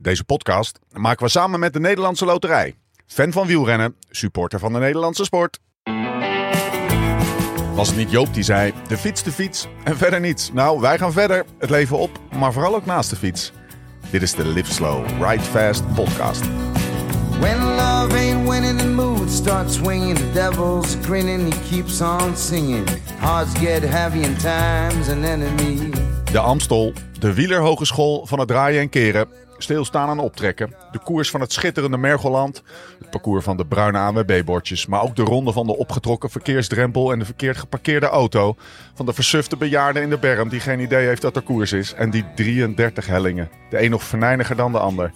Deze podcast maken we samen met de Nederlandse Loterij. Fan van wielrennen, supporter van de Nederlandse sport. Was het niet Joop die zei: de fiets, de fiets en verder niets? Nou, wij gaan verder, het leven op, maar vooral ook naast de fiets. Dit is de Live Slow, Ride Fast podcast. When love ain't winning, the mood starts swinging. The devil's grinning, he keeps on singing. Hearts get heavy and time's an enemy. De Amstel, de wielerhogeschool van het draaien en keren. Stilstaan en optrekken. De koers van het schitterende Mergeland. Het parcours van de bruine ANWB-bordjes. Maar ook de ronde van de opgetrokken verkeersdrempel en de verkeerd geparkeerde auto. Van de versufte bejaarde in de berm die geen idee heeft dat er koers is. En die 33 hellingen. De een nog verneiniger dan de ander.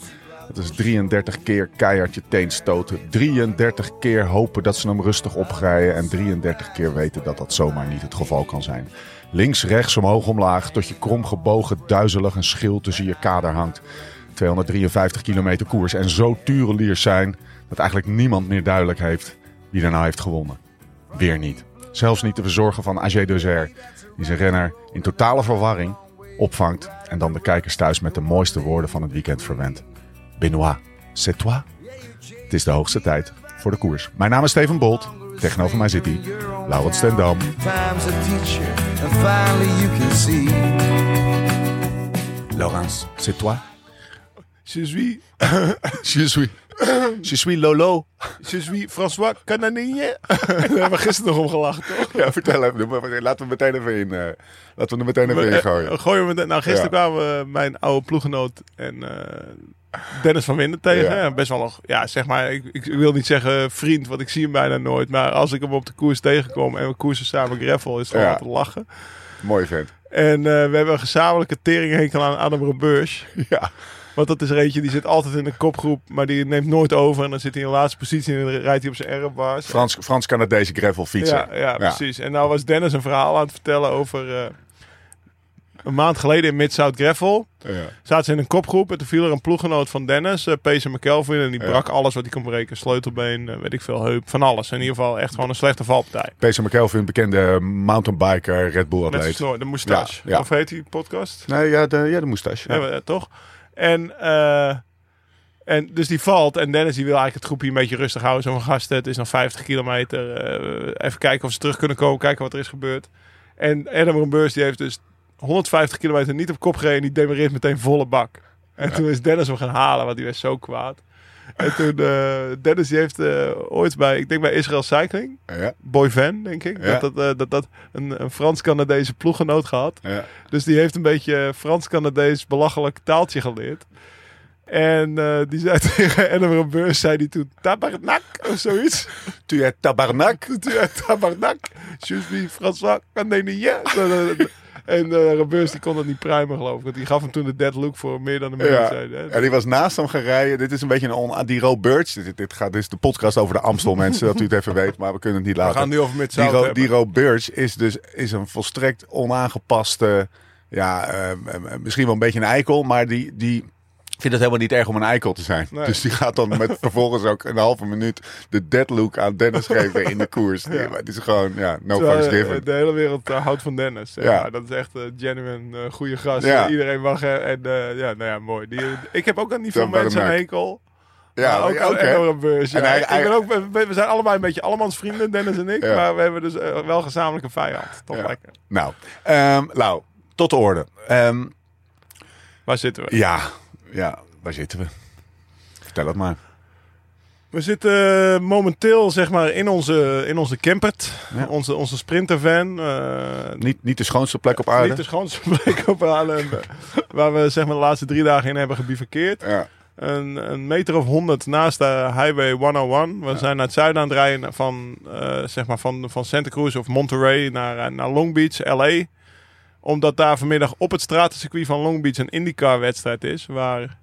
Het is 33 keer keihard je teen stoten. 33 keer hopen dat ze hem rustig opgrijden. En 33 keer weten dat dat zomaar niet het geval kan zijn. Links, rechts, omhoog, omlaag. Tot je krom gebogen, duizelig een schil tussen je kader hangt. 253 kilometer koers. En zo tureliers zijn dat eigenlijk niemand meer duidelijk heeft wie er nou heeft gewonnen. Weer niet. Zelfs niet de verzorger van AG Deuzer. Die zijn renner in totale verwarring opvangt. En dan de kijkers thuis met de mooiste woorden van het weekend verwendt. Benoît, c'est toi? Het is de hoogste tijd voor de koers. Mijn naam is Steven Bolt. Tegenover mij zit hij, Laurens Stendam. Laurens, c'est toi? Je suis, Je suis, je suis Lolo. je suis François Cananille. Daar hebben we gisteren nog om gelachen, toch? Ja, vertel even. Laten we meteen even in, eh, laten we er meteen even in gooien. Eh, gooien we met- nou, gisteren Ja. kwamen we mijn oude ploeggenoot en eh, Dennis van Winden tegen. Ja. Best wel nog, ja, zeg maar, ik, ik wil niet zeggen vriend, want ik zie hem bijna nooit. Maar als ik hem op de koers tegenkom en we koersen samen gravel, is het gewoon Ja. altijd lachen. Mooi vent. En we hebben een gezamenlijke teringhekel aan Adam Rebeurs. Ja, Want dat is er eentje die zit altijd in de kopgroep, maar die neemt nooit over. En dan zit hij in de laatste positie en dan rijdt hij op zijn airbaars. Frans, Frans kan deze gravel fietsen. Ja, ja, precies. En nou was Dennis een verhaal aan het vertellen over... eh, een maand geleden in Mid-South Gravel. Ja. Zaten ze in een kopgroep en toen viel er een ploeggenoot van Dennis, uh, Pacer McKelvin. En die Ja. brak alles wat hij kon breken. Sleutelbeen, eh, weet ik veel, heup, van alles. In ieder geval echt gewoon een slechte valpartij. Peter McKelvin, bekende mountainbiker, Red Bull Met atleet. snor, de moustache. Ja, ja. Of heet die podcast? Nee, ja, de, ja, de moustache. Ja. Ja. eh, toch? En, eh, en dus die valt. En Dennis die wil eigenlijk het groepje een beetje rustig houden. Zo'n gasten, het is nog 50 kilometer. eh, even kijken of ze terug kunnen komen. Kijken wat er is gebeurd. En Adam Rambeurs die heeft dus 150 kilometer niet op kop gereden. Die demareert meteen volle bak. En toen is Dennis hem gaan halen, want die was zo kwaad. En toen, eh, Dennis die heeft eh, ooit bij, ik denk bij Israel Cycling, Ja, Boy Van, denk ik, Ja. dat dat, eh, dat, dat een, een Frans-Canadese ploeggenoot gehad. ja. Dus die heeft een beetje Frans-Canadees belachelijk taaltje geleerd. En eh, die zei tegen Adam Rambeurs, zei die toen tabarnak of zoiets. Tu es tabarnak. Toen zei tabarnak, je suis François Canadien. En Rambeurs die kon dat niet pruimen geloof ik. Want die gaf hem toen de dead look voor meer dan een minuut. Ja. En die was naast hem gaan rijden. Dit is een beetje een on die Ro Birch. Dit, dit, gaat, dit is de podcast over de Amstel, mensen, dat u het even weet. Maar we kunnen het niet We laten. gaan nu over die, Ro, hebben. die Ro Birch is dus is een volstrekt onaangepaste... Ja, eh, eh, misschien wel een beetje een eikel, maar die... die vindt het helemaal niet erg om een eikel te zijn. Nee. Dus die gaat dan met vervolgens ook een halve minuut de deadlook aan Dennis geven in de koers. Ja. Het is gewoon, ja, no fucks eh, given. De hele wereld eh, houdt van Dennis. Ja. Dat is echt een genuine eh, goede gast. Ja. Iedereen mag hem. En eh, ja, nou ja, mooi. Die, ik heb ook aan die veel mensen een ik. hekel. Ja, maar ook ja, Rambeurs, ja. En hij- Ik ben ook, we, we zijn allebei een beetje allemans vrienden, Dennis en ik. Maar we hebben dus eh, wel gezamenlijke vijand. Toch lekker. Nou, ehm Lau, tot de orde. Ehm, Waar zitten we? ja, ja, waar zitten we? Vertel het maar. We zitten eh, momenteel zeg maar in onze, in onze campert. Ja. Onze, onze sprintervan. eh, Niet, niet de schoonste plek op aarde. niet de schoonste plek op Haarlem. waar we zeg maar de laatste drie dagen in hebben gebivakkeerd. Ja, Een, een meter of honderd naast de Highway 101. We zijn naar het zuiden aan het rijden van, eh, zeg maar van, van Santa Cruz of Monterey naar, naar Long Beach, LA. Omdat daar vanmiddag op het stratencircuit van Long Beach een IndyCar wedstrijd is. Waar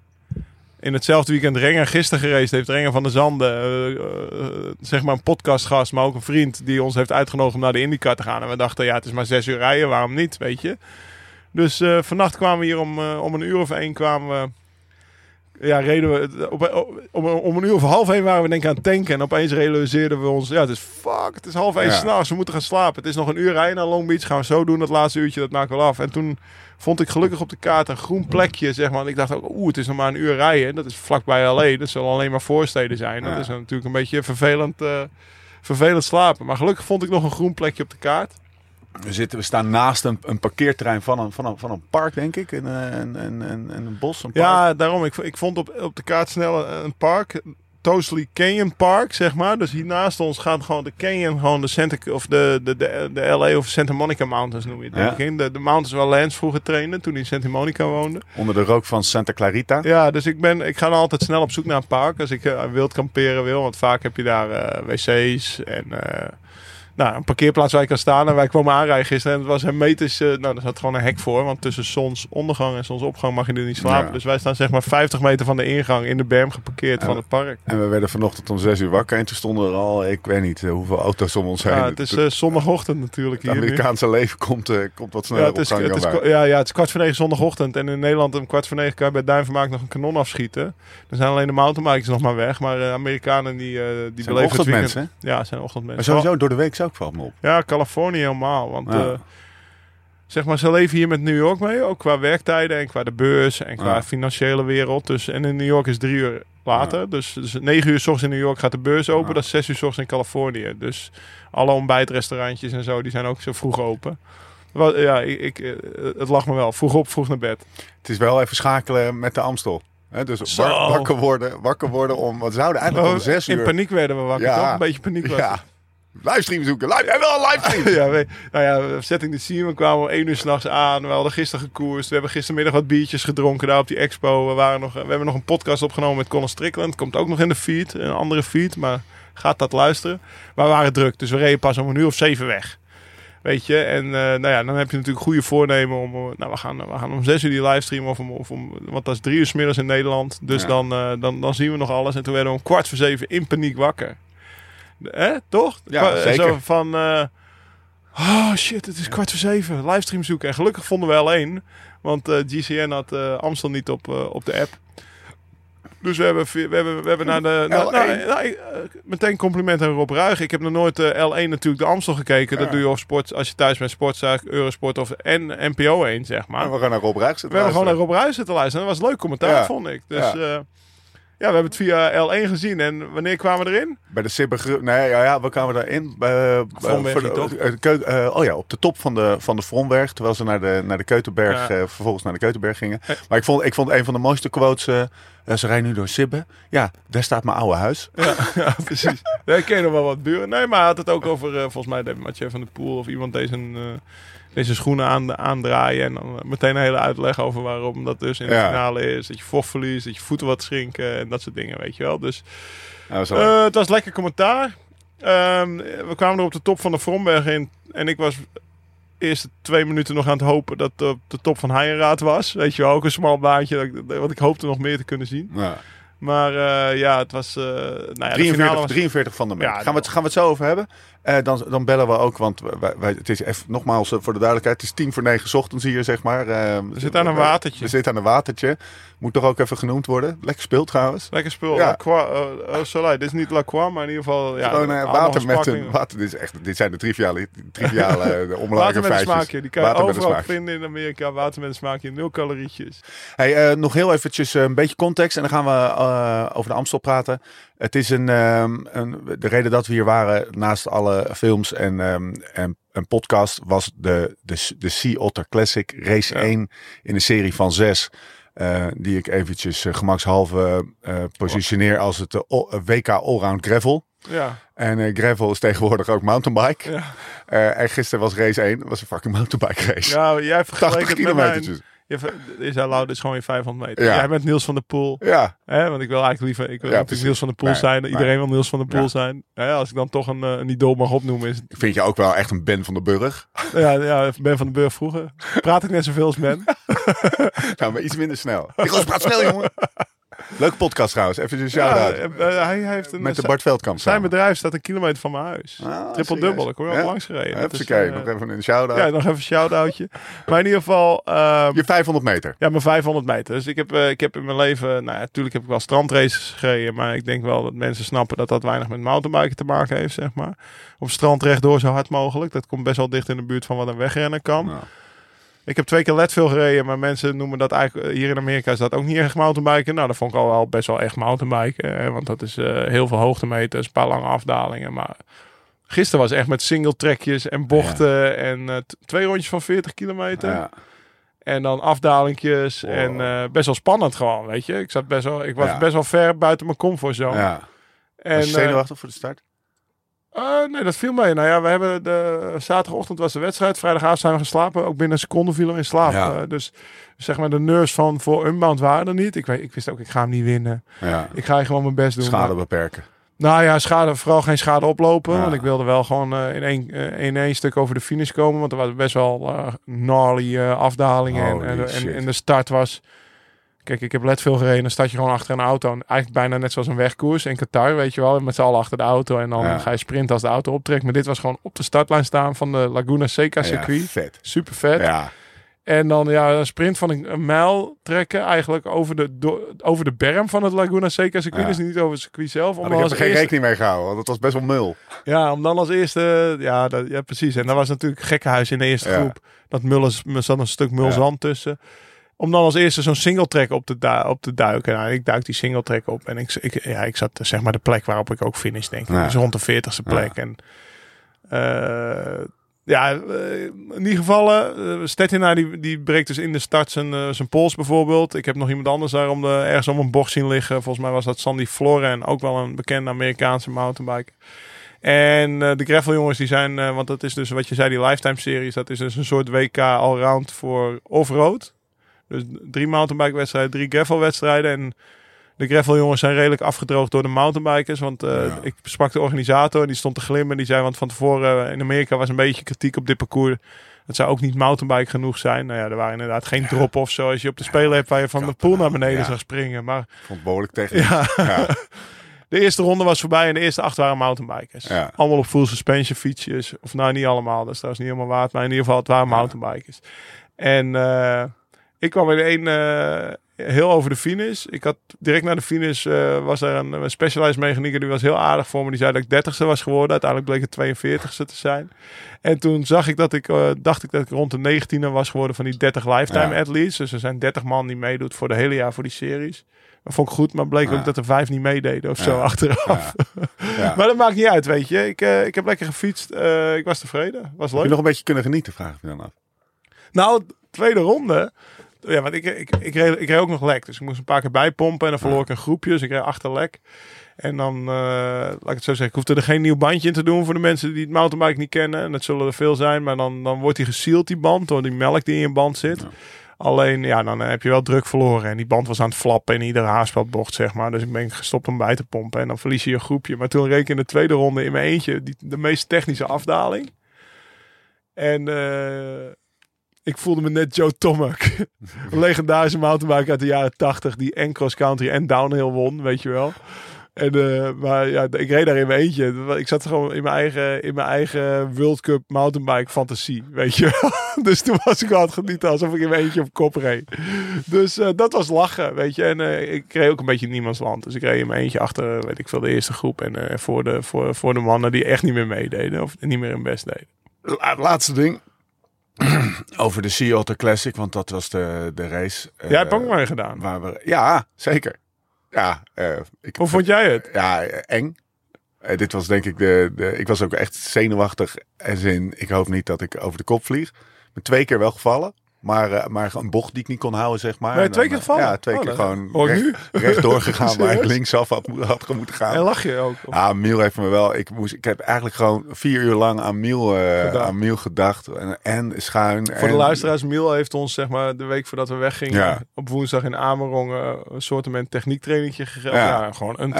in hetzelfde weekend Renger gisteren gereisd heeft. Renger van der Zanden, eh, eh, zeg maar een podcastgast, maar ook een vriend die ons heeft uitgenodigd om naar de IndyCar te gaan. En we dachten, ja, het is maar zes uur rijden, waarom niet, weet je. Dus eh, vannacht kwamen we hier om, om een uur of één kwamen we ja, reden we, op, op- om, om een uur of half één waren we denk ik aan het tanken. En opeens realiseerden we ons, ja, het is fuck, het is half één Ja. s'nachts, we moeten gaan slapen. Het is nog een uur rijden naar Long Beach, gaan we zo doen, dat laatste uurtje, dat maken we wel af. En toen vond ik gelukkig op de kaart een groen plekje, zeg maar. En ik dacht ook, oeh, het is nog maar een uur rijden. Dat is vlakbij LA, dat zullen alleen maar voorsteden zijn. Dat is natuurlijk een beetje vervelend, eh, vervelend slapen. Maar gelukkig vond ik nog een groen plekje op de kaart. We, zitten, we staan naast een, een parkeerterrein van een, van, een, van een park, denk ik. Een, een, een, een, een bos, een park. Ja, daarom. Ik, ik vond op, op de kaart snel een, park. Tosley Canyon Park, zeg maar. Dus hier naast ons gaat gewoon de canyon, gewoon de Santa, of de, de, de, de LA of Santa Monica Mountains noem je het. Ja. denk ik. in. De, de mountains waar Lance vroeger trainde, toen hij in Santa Monica woonde. Onder de rook van Santa Clarita. Ja, dus ik, ben, ik ga dan altijd snel op zoek naar een park als ik eh, wild kamperen wil. Want vaak heb je daar eh, wc's en eh, nou, een parkeerplaats waar je kan staan. En wij kwamen aanrijden gisteren en het was hermetisch. eh nou, er zat gewoon een hek voor. Want tussen zonsondergang en zonsopgang mag je er niet slapen. Ja. Dus wij staan zeg maar 50 meter van de ingang in de berm geparkeerd Ja. van het park. En we werden vanochtend om zes uur wakker. En toen stonden er al, ik weet niet eh, hoeveel auto's om ons heen. Ja, het is eh, zondagochtend natuurlijk het hier nu. Amerikaanse leven komt, komt wat Ja sneller het, is, op gang het, is, ja, ja, het is kwart voor negen zondagochtend. En in Nederland om kwart voor negen kan je bij Duinvermaak nog een kanon afschieten. Dan zijn alleen de mountainbikers nog maar weg. Maar Amerikanen die, die Zijn beleven het weekend- hè? Ja, zijn Maar ochtendmensen. sowieso door de week zou valt me op. Ja, Californië helemaal. Want Ja. eh, zeg maar, ze leven hier met New York mee. Ook qua werktijden en qua de beurs en qua Ja. financiële wereld. Dus, en in New York is drie uur later. Dus, dus negen uur s ochtends in New York gaat de beurs open. Dat is zes uur s ochtends in Californië. Dus alle ontbijtrestaurantjes en zo, die zijn ook zo vroeg open. Ja, ik, ik, eh, het lag me wel. Vroeg op, vroeg naar bed. Het is wel even schakelen met de Amstel. Hè, dus Zo. wakker worden, wakker worden om, wat zouden eigenlijk om zes In uur. paniek werden we wakker, Ja. toch? Een beetje paniek was Ja, livestream zoeken. Live, jij wil een livestream. ja, we, nou ja, setting the scene. We kwamen om één uur s'nachts aan. We hadden gisteren gekoerst. We hebben gistermiddag wat biertjes gedronken daar op die expo. We, waren nog, we hebben nog een podcast opgenomen met Colin Strickland. Komt ook nog in de feed, een andere feed. Maar gaat dat luisteren. Maar we waren druk, dus we reden pas om een uur of zeven weg. Weet je, en eh, nou ja, dan heb je natuurlijk goede voornemen om... eh, Nou, we gaan, we gaan om zes uur die livestream of om, of om... Want dat is drie uur 's middags in Nederland. Dus Ja. dan, eh, dan, dan zien we nog alles. En toen werden we om kwart voor zeven in paniek wakker. Hè, toch? Ja, zeker. Zo van... eh, Oh shit, het is kwart voor zeven. Livestream zoeken. En gelukkig vonden we wel één. Want eh, GCN had eh, Amstel niet op, op de app. Dus we hebben, we hebben, we hebben naar de... naar- L1. nou, nou, meteen compliment aan Rob Ruig. Ik heb nog nooit eh, L1 natuurlijk de Amstel gekeken. Dat doe je op sport, als je thuis bent Sportzaak, Eurosport of en NPO 1, zeg maar. Maar we gaan naar Rob Rijks We hebben gewoon naar Rob Ruijs zitten luisteren. Dat was een leuk commentaar, Ja. vond ik. Dus Ja. Ja, we hebben het via L1 gezien. En wanneer kwamen we erin? Bij de Sibbe... Nee, ja, ja, we kwamen daarin. Uh, Vromberg, toch? oh ja, op de top van de, van de Vromberg. Terwijl ze naar de, naar de Keutenberg, Ja. eh, vervolgens naar de Keutenberg gingen. Eh. Maar ik vond, ik vond een van de mooiste quotes... eh, eh, ze rijden nu door Sibbe. Ja, daar staat mijn oude huis. Ja, ja precies. Ik ken nog wel wat buren. Nee, maar hij had het ook over, eh, volgens mij, de Mathieu van der Poel of iemand deze, eh, deze schoenen aan, aandraaien. En dan eh, meteen een hele uitleg over waarom dat dus in de Ja. finale is. Dat je vocht verliest, dat je voeten wat schrinken en dat soort dingen, weet je wel. Dus eh, het was lekker commentaar. Ehm, we kwamen er op de top van de Vromberg in. En ik was de eerste twee minuten nog aan het hopen dat het op de top van Heijenraad was. Weet je wel, ook een smal baantje. Want ik hoopte nog meer te kunnen zien. ja. Maar eh, ja, het was... eh nou ja, de 43, finale was... 43 van de. Ja, gaan, we het, gaan we het zo over hebben? Eh, dan, dan bellen we ook, want wij, wij, het is even, nogmaals eh, voor de duidelijkheid, het is tien voor negen 's ochtends hier, zeg maar. Eh, We zitten aan een watertje. We zitten aan een watertje. Moet toch ook even genoemd worden. Lekker speelt trouwens. Lekker spul. Ja. Oh, sorry, dit is niet La Croix, maar in ieder geval... Ja, Gewoon water met een... Water, dit, is echt, dit zijn de triviale, triviale de Water met een smaakje. Die kan je overal vinden in Amerika. Water met een smaakje, nul calorietjes. Hey, nog heel eventjes een beetje context en dan gaan we over de Amstel praten. Het is een, ehm, een, de reden dat we hier waren, naast alle films en, ehm, en een podcast, was de, de, de Sea Otter Classic Race Ja. 1 in een serie van zes. eh, die ik eventjes eh, gemakshalve eh, positioneer als het WK Allround Gravel. Ja, En gravel is tegenwoordig ook mountainbike. ja. En gisteren was race 1, was een fucking mountainbike race. ja jij vergelijkt 80 het met. Lau, dit is gewoon je 500 meter. Ja. Jij bent Niels van der Poel. Ja, Hè? Want ik wil eigenlijk liever... Ik wil Ja, natuurlijk. Niels van der Poel Nee, zijn. nee. Iedereen wil Niels van der Poel Ja. zijn. Ja, als ik dan toch een, eh, een idool mag opnoemen, is ik vind je ook wel echt een Ben van den Burg. Ja, ja, Ben van den Burg vroeger. Praat ik net zoveel als Ben. Nou, maar iets minder snel. Ik praat snel, jongen. Leuke podcast trouwens. Even een shout-out. eh, eh, hij heeft een, Met de Bart Veldkamp zijn samen. bedrijf staat een kilometer van mijn huis. Ah, Triple serieus? dubbel, ik hoor al langs gereden. Hupsakee, eh, nog even een shout-out. Ja, nog even een shout-outje. Maar in ieder geval, ehm, Je 500 meter. ja, mijn 500 meter. Dus ik heb, eh, ik heb in mijn leven, nou ja, natuurlijk heb ik wel strandraces gereden. Maar ik denk wel dat mensen snappen dat dat weinig met mountainbiken te maken heeft, zeg maar. Op strand rechtdoor zo hard mogelijk. Dat komt best wel dicht in de buurt van wat een wegrennen kan. Nou, Ik heb twee keer Leadville gereden, maar mensen noemen dat eigenlijk... eh, Hier in Amerika is dat ook niet echt mountainbiken. Nou, dat vond ik al wel best wel echt mountainbiken. Hè, want dat is eh, heel veel hoogtemeters, een paar lange afdalingen. Maar gisteren was echt met single trekjes en bochten en eh, twee rondjes van 40 kilometer. ja. En dan afdalingjes Wow. en eh, best wel spannend gewoon, weet je. Ik, zat best wel, ik was Ja. best wel ver buiten mijn comfortzone. ja. En, Was je zenuwachtig voor de start? Eh, nee, dat viel mee. Nou ja, we hebben de zaterdagochtend was de wedstrijd. Vrijdagavond zijn we geslapen. Ook binnen een seconde vielen we in slaap. Ja. Eh, dus zeg maar de nerves van voor Unbound waren er niet. Ik, weet, ik wist ook, ik ga hem niet winnen. Ja. Ik ga gewoon mijn best doen. Schade Maar- beperken. nou ja, schade, vooral geen schade oplopen. Ja. Want ik wilde wel gewoon eh, in, één, eh, in één stuk over de finish komen. Want er waren best wel gnarly afdalingen. En, en, en de start was... Kijk, ik heb let veel gereden. Dan start je gewoon achter een auto. En eigenlijk bijna net zoals een wegkoers in Qatar, weet je wel. Met z'n allen achter de auto. En dan Ja. ga je sprinten als de auto optrekt. Maar dit was gewoon op de startlijn staan van de Laguna Seca Ja, circuit. vet. Super vet. Ja. En dan ja, een sprint van een, een mijl trekken eigenlijk over de, do- over de berm van het Laguna Seca circuit. Ja. Dus niet over het circuit zelf. Om dan ik heb er geen eerste- rekening mee gehouden, want het was best wel mul. ja, om dan als eerste... Ja, dat, ja, precies. En dat was natuurlijk gekkenhuis in de eerste Ja. groep. Dat mul is, er zat een stuk mulzand tussen. Om dan als eerste zo'n single track op te, op te duiken. Nou, ik duik die single track op. En ik, ik, ja, ik zat zeg maar de plek waarop ik ook finish, denk ik. Ja. Dus rond de 40ste plek. En eh, ja, eh, in ieder geval, eh Stettina die, die breekt dus in de start zijn, zijn pols bijvoorbeeld. Ik heb nog iemand anders daar om de, ergens om een bocht zien liggen. Volgens mij was dat Sandy Floren, ook wel een bekende Amerikaanse mountainbiker. En de gravel jongens die zijn, want dat is dus wat je zei, die lifetime series, dat is dus een soort WK allround voor off-road. Dus drie mountainbike wedstrijden, drie gravel wedstrijden. En de gravel jongens zijn redelijk afgedroogd door de mountainbikers. Want eh, Ja. ik sprak de organisator, die stond te glimmen. Die zei, want van tevoren eh, in Amerika was een beetje kritiek op dit parcours. Het zou ook niet mountainbike genoeg zijn. Nou ja, er waren inderdaad geen drop-offs zoals je op de Spelen hebt waar je van de pool naar beneden Ja. zag springen. Maar vond behoorlijk Ja. de eerste ronde was voorbij en de eerste acht waren mountainbikers. Allemaal op full suspension fietsjes. Of nou, niet allemaal. Dat is trouwens niet helemaal waard. Maar in ieder geval, het waren mountainbikers. En eh, ik kwam in één eh, heel over de finish. Ik had direct na de finish eh, was er een, een specialized mechanieker. Die was heel aardig voor me. Die zei dat ik dertigste was geworden. Uiteindelijk bleek het 42ste te zijn. En toen zag ik dat ik, eh, dacht ik dat ik rond de 19e was geworden van die 30 lifetime Ja. athletes. Dus er zijn 30 man die meedoet voor de hele jaar voor die series. Dat vond ik goed, maar bleek Ja. ook dat er vijf niet meededen of Ja. zo achteraf. Ja. Maar dat maakt niet uit, weet je. Ik, ik heb lekker gefietst. Ik was tevreden. Was Heb leuk. je nog een beetje kunnen genieten, vraag ik me dan af. Nou, tweede ronde. Ja, want ik, ik, ik, reed, ik reed ook nog lek. Dus ik moest een paar keer bijpompen. En dan verloor ik een groepje. Dus ik reed achter lek. En dan, eh, laat ik het zo zeggen, ik hoefde er geen nieuw bandje in te doen voor de mensen die het mountainbike niet kennen. En dat zullen er veel zijn. Maar dan, dan wordt die gesealed, die band, door die melk die in je band zit. Ja. Alleen, ja, dan heb je wel druk verloren. En die band was aan het flappen in iedere haarspeldbocht, zeg maar. Dus ik ben gestopt om bij te pompen. En dan verlies je je groepje. Maar toen reed ik in de tweede ronde in mijn eentje die, de meest technische afdaling. En eh, ik voelde me net Joe Tomac. een legendarische mountainbiker uit de jaren 80 die en cross country en downhill won, weet je wel. En, eh, maar ja, ik reed daar in mijn eentje. Ik zat gewoon in mijn eigen, in mijn eigen World Cup mountainbike fantasie, weet je wel. Dus toen was ik wel aan het genieten alsof ik in mijn eentje op kop reed. Dus eh, dat was lachen, weet je. En eh, ik reed ook een beetje in niemands land. Dus ik reed in mijn eentje achter, weet ik veel, de eerste groep. En voor, de, voor, voor de mannen die echt niet meer meededen. Of niet meer hun best deden. La- laatste ding. Over de Sea Otter Classic, want dat was de, de race. eh, Jij hebt ook maar gedaan. Waar we, ja, zeker. Ja, eh, ik, Hoe vond jij het? ja, eh, eng. Eh, dit was denk ik de, de. Ik was ook echt zenuwachtig. En zin, ik hoop niet dat ik over de kop vlieg. Ik ben twee keer wel gevallen. Maar, eh, maar een bocht die ik niet kon houden, zeg maar. Twee keer gevallen? Ja, twee Oh, keer gewoon Hoor ik recht, nu? recht doorgegaan waar ik linksaf had, had moeten gaan. En lach je ook? Of- Ja, Miel heeft me wel. Ik, moest, ik heb eigenlijk gewoon vier uur lang aan Miel, eh, Gedacht. aan Miel gedacht. En, en schuin. Voor de luisteraars, Miel heeft ons zeg maar de week voordat we weggingen Ja. op woensdag in Amerong eh, een soort techniektrainingje gegeven. Ja. Ja. gewoon een Ja.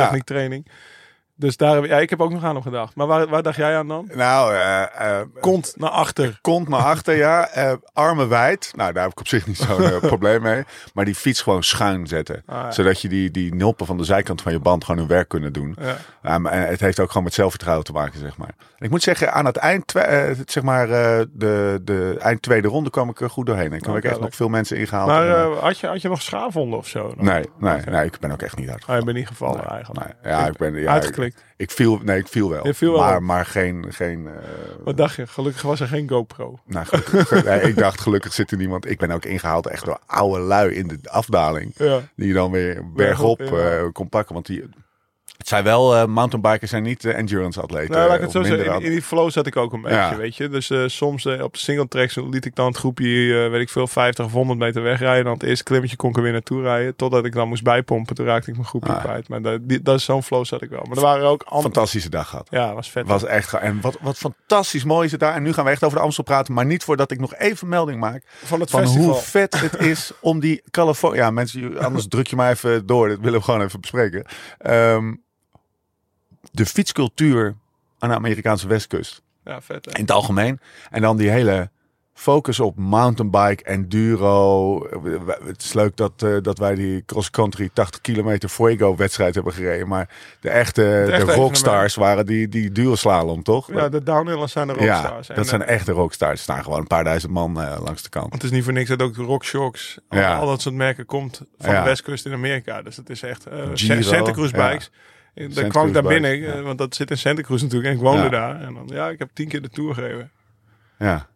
Dus daar, heb- ja, ik heb ook nog aan hem gedacht. Maar waar, waar dacht jij aan dan? Nou, eh, Kont naar achter. kont naar achter, ja. Eh, armen wijd. Nou, daar heb ik op zich niet zo'n probleem mee. Maar die fiets gewoon schuin zetten. Ah, ja. Zodat je die, die nulpen van de zijkant van je band gewoon hun werk kunnen doen. Ja. En het heeft ook gewoon met zelfvertrouwen te maken, zeg maar. En ik moet zeggen, aan het eind, zeg maar, de, de eind tweede ronde kwam ik er goed doorheen. Ik heb ik echt lekker. nog veel mensen ingehaald. Maar En, had, je, had je nog schaafwonden of zo? nee, nee, nee, ik ben ook echt niet hard. Oh, je bent niet gevallen eigenlijk. Nee, ja, ik ben ja, ik, viel, nee, ik viel wel. Je viel wel. Maar, maar geen, geen eh, Wat dacht je? Gelukkig was er geen GoPro. nou, gelukkig, nee, ik dacht gelukkig zit er niemand. Ik ben ook ingehaald echt door oude lui in de afdaling. Ja. Die je dan weer bergop Bergop, ja. eh, kon pakken. Want die, het zijn wel eh, mountainbikers, zijn niet eh, endurance atleten. Nou, laat ik het zo zeggen. In, die flow zat ik ook een beetje, Ja. weet je. Dus eh, soms op de single tracks liet ik dan het groepje, weet ik veel, 50 of 100 meter wegrijden. Dan het eerste klimmetje kon ik er weer naartoe rijden. Totdat ik dan moest bijpompen. Toen raakte ik mijn groepje Ah. kwijt. Maar dat, die, dat is zo'n flow zat ik wel. Maar er waren ook andere... Fantastische dag gehad. Ja, was vet. Was echt, en wat, wat fantastisch mooi is het daar. En nu gaan we echt over de Amstel praten. Maar niet voordat ik nog even melding maak. van het Van festival. hoe vet het is om die California. Ja, mensen, anders druk je maar even door. Dat willen we gewoon even bespreken. Ehm, de fietscultuur aan de Amerikaanse westkust. Ja, vet hè? In het algemeen. En dan die hele focus op mountainbike, enduro. Het is leuk dat, eh, dat wij die cross-country 80 kilometer Fuego wedstrijd hebben gereden. Maar de echte, de, echte rockstars waren die, die duurslalom, toch? Ja, de downhillers zijn de Ja, rockstars. En, dat zijn eh, echte rockstars. Er staan gewoon een paar duizend man eh, langs de kant. Het is niet voor niks dat ook de Rockshocks, al, Ja. al dat soort merken komt van Ja. de westkust in Amerika. Dus het is echt Giro, Santa Cruz ja. bikes. Santa kwam ik daar binnen, eh, want dat zit in Santa Cruz natuurlijk. En ik woonde Ja. daar. En dan, ja, ik heb tien keer de Tour gereden. Ja.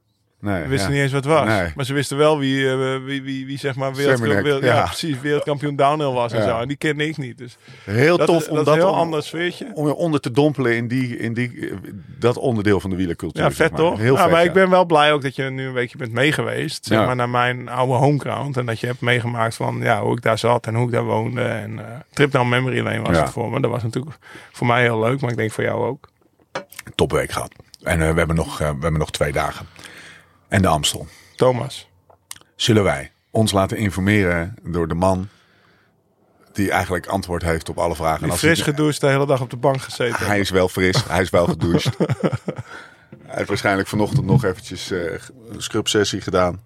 Nee, We wisten ja. niet eens wat het was. Nee. Maar ze wisten wel wie, eh, wie, wie, wie zeg maar wereld, Seminek, wereld- ja. ja. precies, wereldkampioen downhill was en zo. En die kende ik niet. Dus Heel dat, tof is, om dat dat, heel om- ander sfeertje. om je onder te dompelen in, die, in die, eh, dat onderdeel van de wielercultuur. Ja, zeg vet maar. toch? Heel ja, vet, maar ik ben wel blij ook dat je nu een weekje bent meegeweest. Zeg maar naar mijn oude homeground. En dat je hebt meegemaakt van ja, hoe ik daar zat en hoe ik daar woonde. En eh trip down memory lane was het voor me. Dat was natuurlijk voor mij heel leuk. Maar ik denk voor jou ook. Topweek gehad. En we, hebben nog, we hebben nog twee dagen. En de Amstel. Thomas. Zullen wij ons laten informeren door de man die eigenlijk antwoord heeft op alle vragen. Die als fris hij- gedoucht de hele dag op de bank gezeten. Hij is wel fris, hij is wel gedoucht. hij heeft waarschijnlijk vanochtend nog eventjes eh, een scrubsessie gedaan.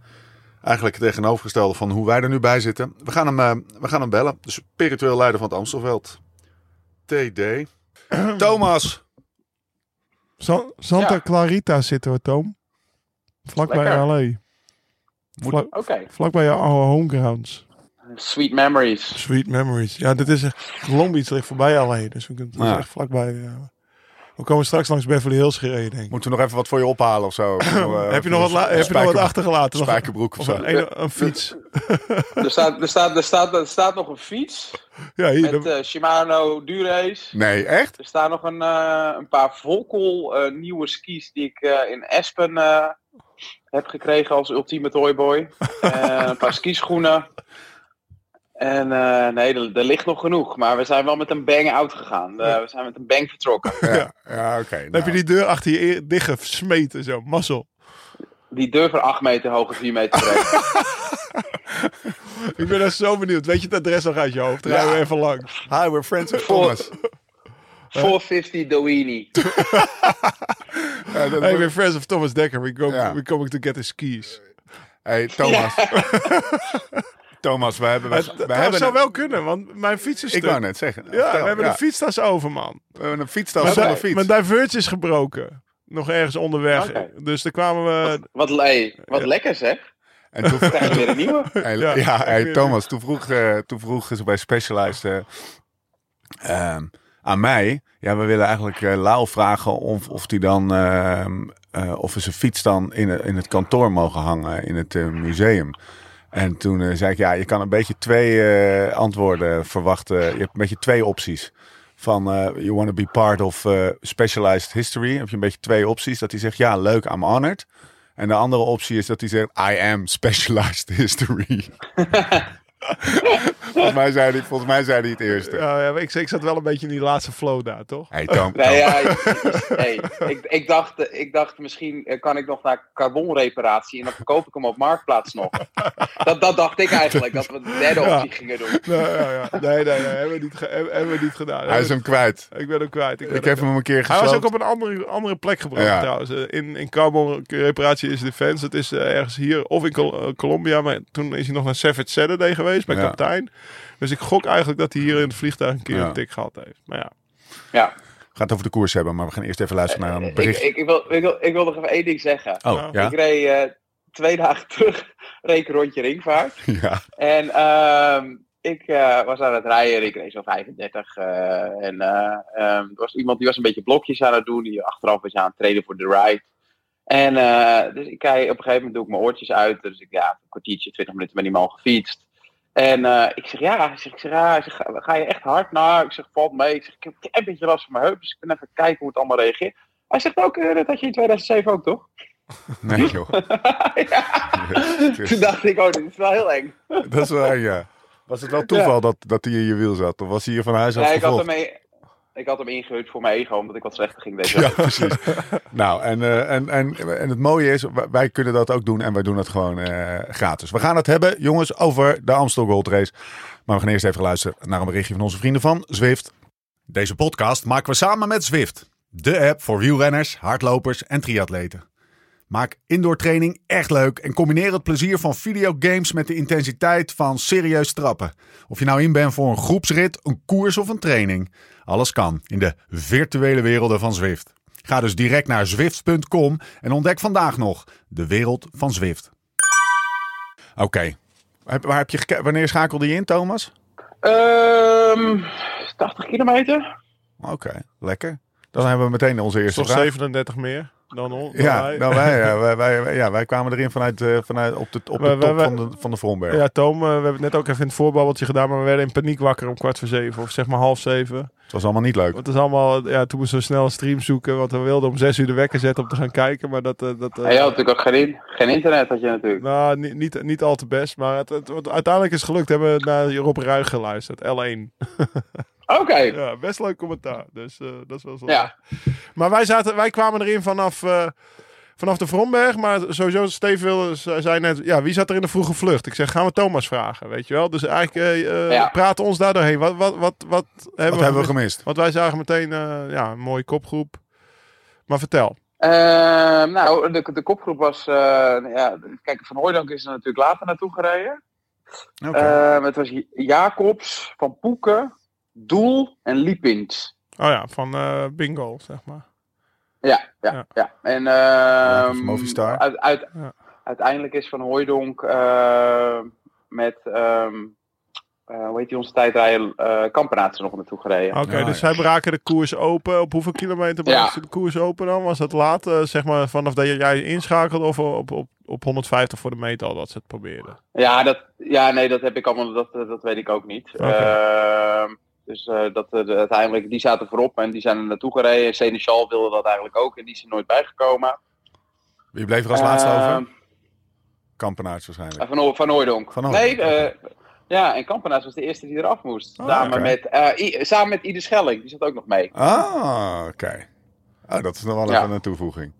Eigenlijk het tegenovergestelde van hoe wij er nu bij zitten. We gaan hem, eh, we gaan hem bellen. De spiritueel leider van het Amstelveld. TD. Thomas. Sa- Santa Ja. Clarita zit hoor, Tom. Vlakbij. LA. Vlak, Oké. vlakbij je oude homegrounds. Sweet memories. Sweet memories. Ja, dit is Long Beach ligt voorbij LA. Dus we kunnen Ja. echt vlakbij. eh, we komen straks langs Beverly Hills gereden, denk ik. Moeten we nog even wat voor je ophalen of zo? Eh, heb je nog wat, heb je nog wat achtergelaten? Spijkerbroek of Of zo. een, een, een fiets. Er staat, er, staat, er, staat, er staat nog een fiets Ja, hier. met de- eh, Shimano Durace. Nee, echt? Er staan nog een, eh, een paar Volkel eh, nieuwe skis die ik eh, in Espen eh, heb gekregen als ultieme toyboy. Eh, een paar skischoenen. En eh, nee, er, er ligt nog genoeg. Maar we zijn wel met een bang out gegaan. Eh, we zijn met een bang vertrokken. Ja, ja oké. Dan nou. heb je die deur achter je dicht gesmeten, zo. Mazzel. Die deur van 8 meter hoog en 4 meter breed. Ik ben echt zo benieuwd. Weet je het adres nog uit je hoofd? Ja. Rijden we even langs. Hi, we're friends Thomas. 450 Doini. Ja, dat- Hey, we're friends of Thomas Dekker. We go, Ja. we're coming to get his skis. Hey, Thomas. Thomas, we hebben... We, Het, we dat hebben zou een- wel kunnen, want mijn fiets is Ik stuk. wou net zeggen. Ja, we hebben ja. een fietstas over, man. We hebben een fietstas zonder fiets. mijn diverge is gebroken. Nog ergens onderweg. Dus daar kwamen we... Wat, hey, wat lekker zeg. En toen, Krijg je weer een nieuwe. Hey, Ja. ja, hey, Thomas, toen vroeg, eh, toen vroegen ze bij Specialized eh, ehm, aan mij. Ja, we willen eigenlijk eh Lau vragen of, of die dan ehm, eh, of we zijn fiets dan in, in het kantoor mogen hangen in het eh, museum. En toen zei ik, ja, je kan een beetje twee antwoorden verwachten. Je hebt een beetje twee opties. Van, you want to be part of specialized history. heb je een beetje twee opties. Dat hij zegt, ja, leuk, I'm honored. En de andere optie is dat hij zegt, I am specialized history. volgens, mij zei hij, volgens mij zei hij het eerste. Ja, ja, ik, ik zat wel een beetje in die laatste flow daar, toch? Hey, Tom, Nee, ja, hey, ik, ik, dacht, ik dacht misschien eh, kan ik nog naar carbonreparatie en dan verkoop ik hem op Marktplaats nog. Dat, dat dacht ik eigenlijk, dat we de derde Ja. optie gingen doen. Nee, ja, ja. nee, nee, nee hebben, we niet ge- hebben, hebben we niet gedaan. Hij is hem kwijt. Ik ben hem kwijt. Ik, heb hem een keer Hij was gesloopt. ook op een andere, andere plek gebracht Ja. trouwens. Eh, In, in Carbon Reparatie is Defense. Het is eh, ergens hier of in Col- Colombia. Maar toen is hij nog naar Savage Saturday geweest bij Ja. kapitein. Dus ik gok eigenlijk dat hij hier in het vliegtuig een keer Ja. een tik gehad heeft. Maar ja. Ja, We gaan het over de koers hebben, maar we gaan eerst even luisteren naar een ik, bericht. ik, ik, wil, ik, wil, ik wil nog even één ding zeggen. Oh, ja? Ik reed eh, twee dagen terug, reed ik rondje ringvaart. Ja. En ehm, ik eh, was aan het rijden, ik reed zo 35. eh, en eh, ehm, er was iemand die was een beetje blokjes aan het doen, die achteraf was aan het trainen voor de ride. En eh, dus ik kijk, op een gegeven moment doe ik mijn oortjes uit. Dus ik ja, een kwartiertje, 20 minuten met die man gefietst. En eh, ik zeg ja, ik zeg, ik zeg, ja, ik zeg, ga, ga je echt hard? Nou, ik zeg, valt mee. Ik zeg, ik heb een beetje last van mijn heup, dus ik ben even kijken hoe het allemaal reageert. Hij zegt ook, eh, dat had je in 2007 ook, toch? Nee, joh. ja. Toen dacht ik, oh, dit is wel heel eng. Dat is wel eng, ja. Was het wel toeval dat, dat hij in je wiel zat? Of was hij hier van huis uit Nee, ik had, vervolgd? hem, e- ik had hem ingehuurd voor mijn ego, omdat ik wat slechter ging deze Ja, precies. nou, en, eh, en, en, en het mooie is, wij- kunnen dat ook doen en wij doen het gewoon eh, gratis. We gaan het hebben, jongens, over de Amstel Gold Race. Maar we gaan eerst even luisteren naar een berichtje van onze vrienden van Zwift. Deze podcast maken we samen met Zwift. De app voor wielrenners, hardlopers en triatleten. Maak indoor training echt leuk en combineer het plezier van videogames met de intensiteit van serieus trappen. Of je nou in bent voor een groepsrit, een koers of een training. Alles kan in de virtuele werelden van Zwift. Ga dus direct naar zwift.com en ontdek vandaag nog de wereld van Zwift. Oké, waar heb je wanneer schakelde je in, Thomas? Ehm 80 kilometer? Oké, lekker. Dan hebben we meteen onze eerste toch vraag. 37 meer dan, dan Ja, wij? nou wij, ja, wij, wij, ja, wij kwamen erin vanuit, eh, vanuit op de, op de Wij- top wij- van de, van de Vromberg. Ja, Toom, eh, we hebben het net ook even in het voorbabbeltje gedaan, maar we werden in paniek wakker om kwart voor zeven of zeg maar half zeven. Het was allemaal niet leuk. Het is allemaal, ja, toen moesten we snel een stream zoeken, want we wilden om zes uur de wekker zetten om te gaan kijken, maar dat, eh, dat eh, Ja, je had natuurlijk ook geen, geen internet, had je natuurlijk. nou, niet, niet, niet al te best, maar het, het, het- uiteindelijk is het gelukt. We hebben naar Rob Ruig geluisterd, L1. Oké. Ja, best leuk commentaar, dus eh, dat is wel zo. Ja. Maar wij, zaten, wij kwamen erin vanaf, eh, vanaf de Vromberg. Maar sowieso, Steve wilde, ze- zei net, ja, wie zat er in de vroege vlucht? Ik zeg, gaan we Thomas vragen, weet je wel? Dus eigenlijk eh, eh, Ja. praten ons daar doorheen. Wat, wat, wat, wat, hebben, Wat hebben we gemist? Want wij zagen meteen eh, ja, een mooie kopgroep. Maar vertel. Ehm, nou, de, de kopgroep was... eh, ja, kijk, Van Hooydonk is er natuurlijk later naartoe gereden. Oké. Ehm, het was Jacobs, Van Poeken, Doel en Liepins. Oh ja, van eh, Bingo, zeg maar. Ja, ja, Ja. ja. En ehm, van Movistar. Uit, uit, Ja. uiteindelijk is Van Hooijdonk eh, met, ehm, eh, hoe heet die onze tijdrijder, eh Kampenaerts er nog naartoe gereden. Oké, Ja, dus ja. zij braken de koers open. Op hoeveel kilometer braken ze de koers open dan? Was dat laat, zeg maar, vanaf dat jij inschakelde of op, op, op 150 voor de meter al dat ze het probeerden? Ja, dat, ja, nee, dat heb ik allemaal, dat, dat weet ik ook niet. Dus eh, dat, de- uiteindelijk, die zaten voorop en die zijn er naartoe gereden. Seneschal wilde dat eigenlijk ook en die is er nooit bijgekomen. Wie bleef er als laatste over? Ehm, Kampenaerts waarschijnlijk. Eh, Van, van. Van Nee, eh, ja, en Kampenaerts was de eerste die eraf moest. Oh, samen, met, I- samen met Ieder Schelling, die zat ook nog mee. Ah, oké. Oh, dat is nog wel Ja. even een toevoeging.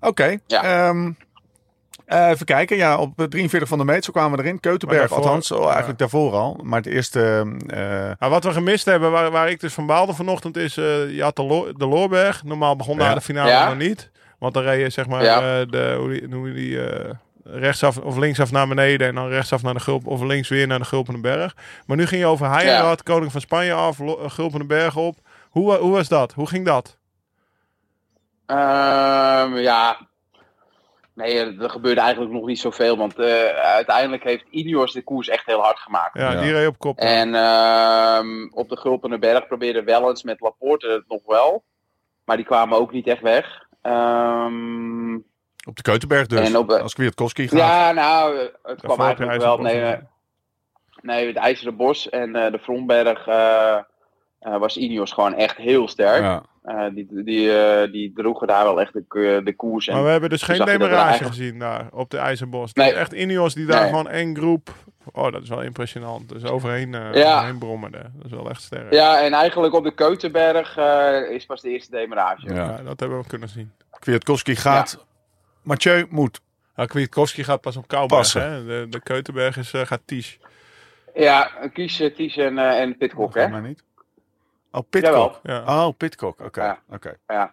Oké. Ja. ehm, eh, even kijken. Ja, op 43 van de meet, zo kwamen we erin. Keutenberg, althans, oh, eigenlijk daarvoor al. Maar het eerste... eh, Nou, wat we gemist hebben, waar, waar ik dus van baalde vanochtend, is eh, je had de, Lo- de Loorberg. Normaal begon Ja. daar de finale Ja. nog niet. Want dan reed je zeg maar Ja. eh, de, hoe die, hoe die eh, rechtsaf of linksaf naar beneden en dan rechtsaf naar de Gulp of links weer naar de Gulpenberg. Maar nu ging je over Heijerad, koning van Spanje af, eh, Gulpenberg op. Hoe, hoe was dat? Hoe ging dat? Ehm, ja, nee, er er gebeurde eigenlijk nog niet zoveel. Want eh, uiteindelijk heeft Ineos de koers echt heel hard gemaakt. Ja, Ja. die reed op kop. En ehm, op de Gulpenberg probeerde wel eens met Laporte het nog wel. Maar die kwamen ook niet echt weg. Ehm, op de Keutenberg dus. En op, eh, als Kwiatkowski gaat. ja, nou, eh, het kwam Daarvoor eigenlijk wel. Nee, eh, nee, het IJzeren Bos en eh, de Vromberg. Eh was Ineos gewoon echt heel sterk. Ja. Eh, die, die, eh, die droegen daar wel echt de, ko- de koers. En, Maar we hebben dus geen demarage eigenlijk- gezien daar op de IJzerbos. Het Nee. is echt Ineos die daar Nee. gewoon één groep... Oh, dat is wel impressionant. Dus overheen, eh Ja. overheen brommerde. Dat is wel echt sterk. Ja, en eigenlijk op de Keutenberg eh, is pas de eerste demarrage. Ja. Ja, dat hebben we kunnen zien. Kwiatkowski gaat. Mathieu moet. Nou, Kwiatkowski gaat pas op Kouwberg. Hè? De, de Keutenberg is, gaat Ties. Ja, Kies, Ties en, eh, en Pitcock, hè? Mij niet. Oh, Pitcock. Ja. Oh, Pitcock. Oké. Ja. oké. Ja.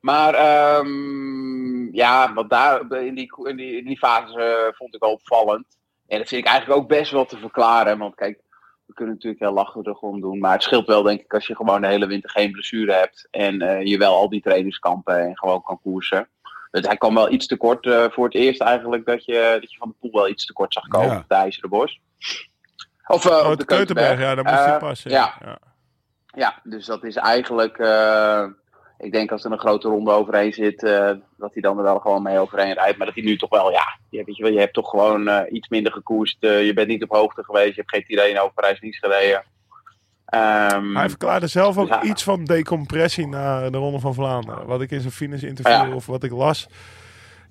Maar ehm, ja, wat daar in die, in die, in die fase eh, vond ik wel opvallend. En dat vind ik eigenlijk ook best wel te verklaren. Want kijk, we kunnen natuurlijk heel lacherig om doen. Maar het scheelt wel, denk ik, als je gewoon de hele winter geen blessure hebt. En eh, je wel al die trainingskampen en gewoon kan koersen. Dus hij kwam wel iets te kort eh, voor het eerst eigenlijk dat je, dat je van de poel wel iets te kort zag komen Ja. de IJzeren Bos. Of eh, Oh, op de Keutenberg, ja, daar moest hij Eh, passen. ja. ja. Ja, dus dat is eigenlijk. eh, ik denk als er een grote ronde overheen zit, eh, dat hij dan er wel gewoon mee overheen rijdt. Maar dat hij nu toch wel, ja, je, weet je, wel, je hebt toch gewoon eh, iets minder gekoerst. je bent niet op hoogte geweest. Je hebt geen Tirreno over Parijs-Nice gereden. Ehm, Hij verklaarde zelf ook Ja. iets van decompressie na de Ronde van Vlaanderen. Wat ik in zijn finish interview Ja. of wat ik las.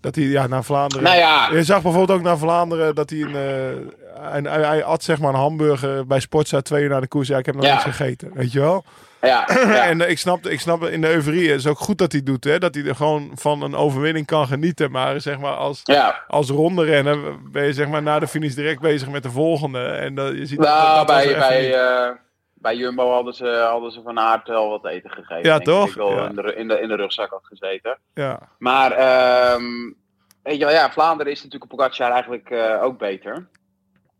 Dat hij ja, naar Vlaanderen... nou ja, Je zag bijvoorbeeld ook naar Vlaanderen dat hij een... en hij, hij at zeg maar een hamburger bij Sportza twee uur na de koers. Ja, ik heb nog Ja. niks gegeten. Weet je wel? ja, ja, en ik snap, ik snap in de euforie. Het is ook goed dat hij doet. Hè? Dat hij er gewoon van een overwinning kan genieten. Maar zeg maar als, ja. als ronde renner ben je zeg maar na de finish direct bezig met de volgende. En dat, je ziet Nou, dat bij, bij, eh, bij Jumbo hadden ze, hadden ze van Aert wel wat eten gegeven. Ja, toch? Ik wel in, de, in, de, in de rugzak had gezeten. ja. Maar ehm, weet je wel, ja, Vlaanderen is natuurlijk op Pogacar eigenlijk eh, ook beter.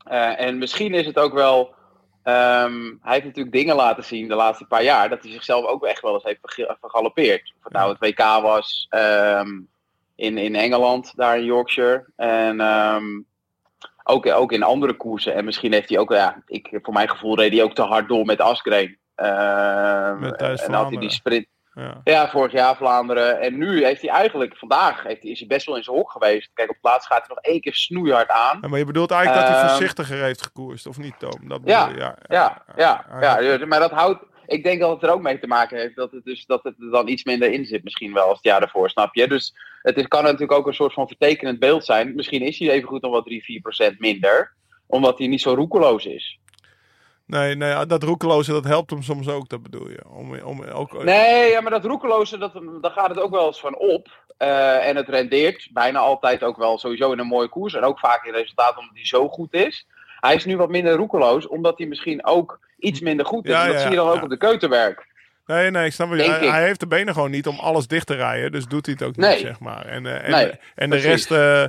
Eh, en misschien is het ook wel. ehm, hij heeft natuurlijk dingen laten zien de laatste paar jaar. Dat hij zichzelf ook echt wel eens heeft vergalopeerd. Of het nou het WK was ehm, in, in Engeland, daar in Yorkshire. En ehm, ook, ook in andere koersen. En misschien heeft hij ook, ja, ik, voor mijn gevoel reed hij ook te hard door met Asgreen. Ehm, Met en had hij die sprint. Ja. Ja, vorig jaar Vlaanderen. En nu heeft hij eigenlijk, vandaag heeft hij, is hij best wel in zijn hok geweest. Kijk, op plaats gaat hij nog één keer snoeihard aan. Ja, maar je bedoelt eigenlijk dat hij Ehm, voorzichtiger heeft gekoerst, of niet, Toom? Dat Ja, ja, Ja, ja, maar dat houdt. Ik denk dat het er ook mee te maken heeft dat het, dus, dat het er dan iets minder in zit, misschien wel als het jaar ervoor, snap je? Dus het is, kan natuurlijk ook een soort van vertekenend beeld zijn. Misschien is hij even goed nog wat 3, 4 procent minder, omdat hij niet zo roekeloos is. Nee, nee, dat roekeloze, dat helpt hem soms ook, dat bedoel je. Om, om, ook, Nee, ja, maar dat roekeloze, dat, daar gaat het ook wel eens van op. Eh, en het rendeert bijna altijd ook wel sowieso in een mooie koers. En ook vaak in resultaat omdat hij zo goed is. Hij is nu wat minder roekeloos, omdat hij misschien ook iets minder goed is. Ja, dat ja, zie je dan ook op de keutenwerk. Nee, nee, ik snap Denk hij, heeft de benen gewoon niet om alles dicht te rijden, dus doet hij het ook niet, Nee. zeg maar. En, eh, en, Nee, en de rest eh,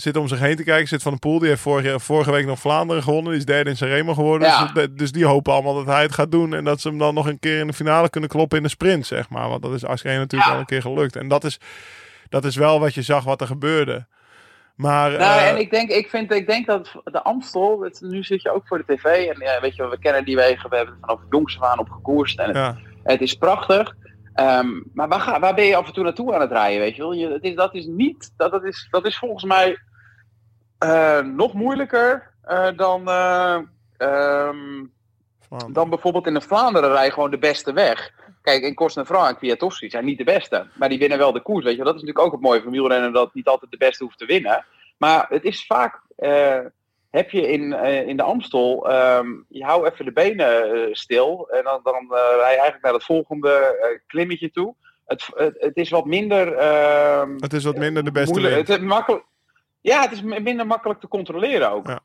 zit om zich heen te kijken. Zit Van de Poel, die heeft vorige, vorige week nog Vlaanderen gewonnen. Die is derde in Sanremo geworden. Ja. Dus, dus die hopen allemaal dat hij het gaat doen. En dat ze hem dan nog een keer in de finale kunnen kloppen in de sprint, zeg maar. Want dat is Asgreen natuurlijk Ja. al een keer gelukt. En dat is, dat is wel wat je zag wat er gebeurde. Maar, Nou, eh, en ik denk, ik, vind, ik denk dat de Amstel, het, nu zit je ook voor de tv. En ja, weet je, we kennen die wegen, we hebben er vanaf jongs aan op gekoerst. En het, ja. het is prachtig. Ehm, maar waar, ga, waar ben je af en toe naartoe aan het rijden, weet je wel? Je, het is, dat is niet, dat, dat, is, dat is volgens mij eh, nog moeilijker eh, dan, eh, ehm, dan bijvoorbeeld in de Vlaanderen rijden gewoon de beste weg. Kijk, in Cosnefranc en Kwiatkowski zijn niet de beste. Maar die winnen wel de koers, weet je. Dat is natuurlijk ook het mooie van wielrennen, dat niet altijd de beste hoeft te winnen. Maar het is vaak, heb je in, in de Amstel, ehm, je hou even de benen stil. En dan, dan rij je eigenlijk naar het volgende klimmetje toe. Het, het, het is wat minder... ehm, Het is wat minder de beste moeilijk-. Het is makkelijk, ja, het is minder makkelijk te controleren ook. Ja.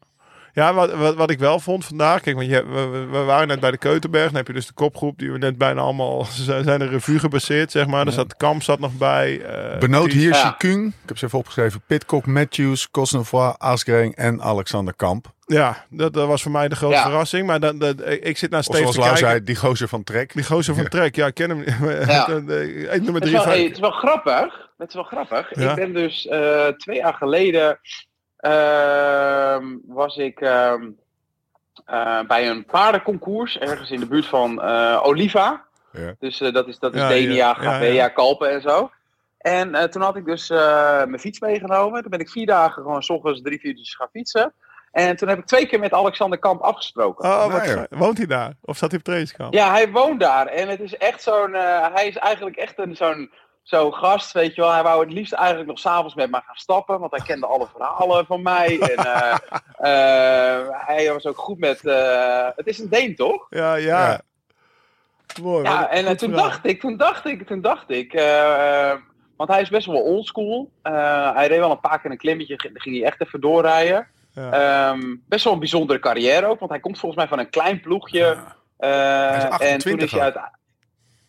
Ja, wat, wat, wat ik wel vond vandaag, kijk, want je, we, waren net bij de Keutenberg, dan heb je dus de kopgroep die we net bijna allemaal ze zijn de revue gebaseerd, zeg maar. Er zat Kamp zat nog bij. eh, Benoot Hirschi Ja. Ik heb ze even opgeschreven. Pitcock, Matthews, Cosnefroid, Asgreen en Alexander Kamp. Ja, dat, dat was voor mij de grote Ja. verrassing. Maar dat, dat, ik zit naar Of Steve zoals te Lau kijken. zei, die gozer van Trek. Die gozer van Trek, ja, ik ken hem. Ja. Eh, nummer Het is, drie wel, van- hey, het is wel grappig. Het is wel grappig. Ja. Ik ben dus eh, twee jaar geleden ehm, was ik ehm, eh, bij een paardenconcours ergens in de buurt van eh, Oliva. Ja. Dus eh, dat is, dat is Ja, Denia, ja, ja, Gavea, ja. Kalpen en zo. En eh, toen had ik dus eh, mijn fiets meegenomen. Toen ben ik vier dagen gewoon s ochtends drie, vier uurtjes gaan fietsen. En toen heb ik twee keer met Alexander Kamp afgesproken. Oh, wat Nee, ga- woont hij daar? Of zat hij op trainingskamp? Ja, hij woont daar. En het is echt zo'n. eh, hij is eigenlijk echt een zo'n zo'n gast, weet je wel. Hij wou het liefst eigenlijk nog s'avonds met mij gaan stappen. Want hij kende alle verhalen van mij. En eh, eh, hij was ook goed met. eh, het is een Deen, toch? Ja, ja. Ja. Mooi. Ja, en toen verhaal. dacht ik, toen dacht ik, toen dacht ik. eh, want hij is best wel oldschool. Eh hij reed wel een paar keer een klimmetje, ging ging hij echt even doorrijden. Ja. Ehm, best wel een bijzondere carrière ook, want hij komt volgens mij van een klein ploegje. Eh, Hij is en toen 28 is hij uit.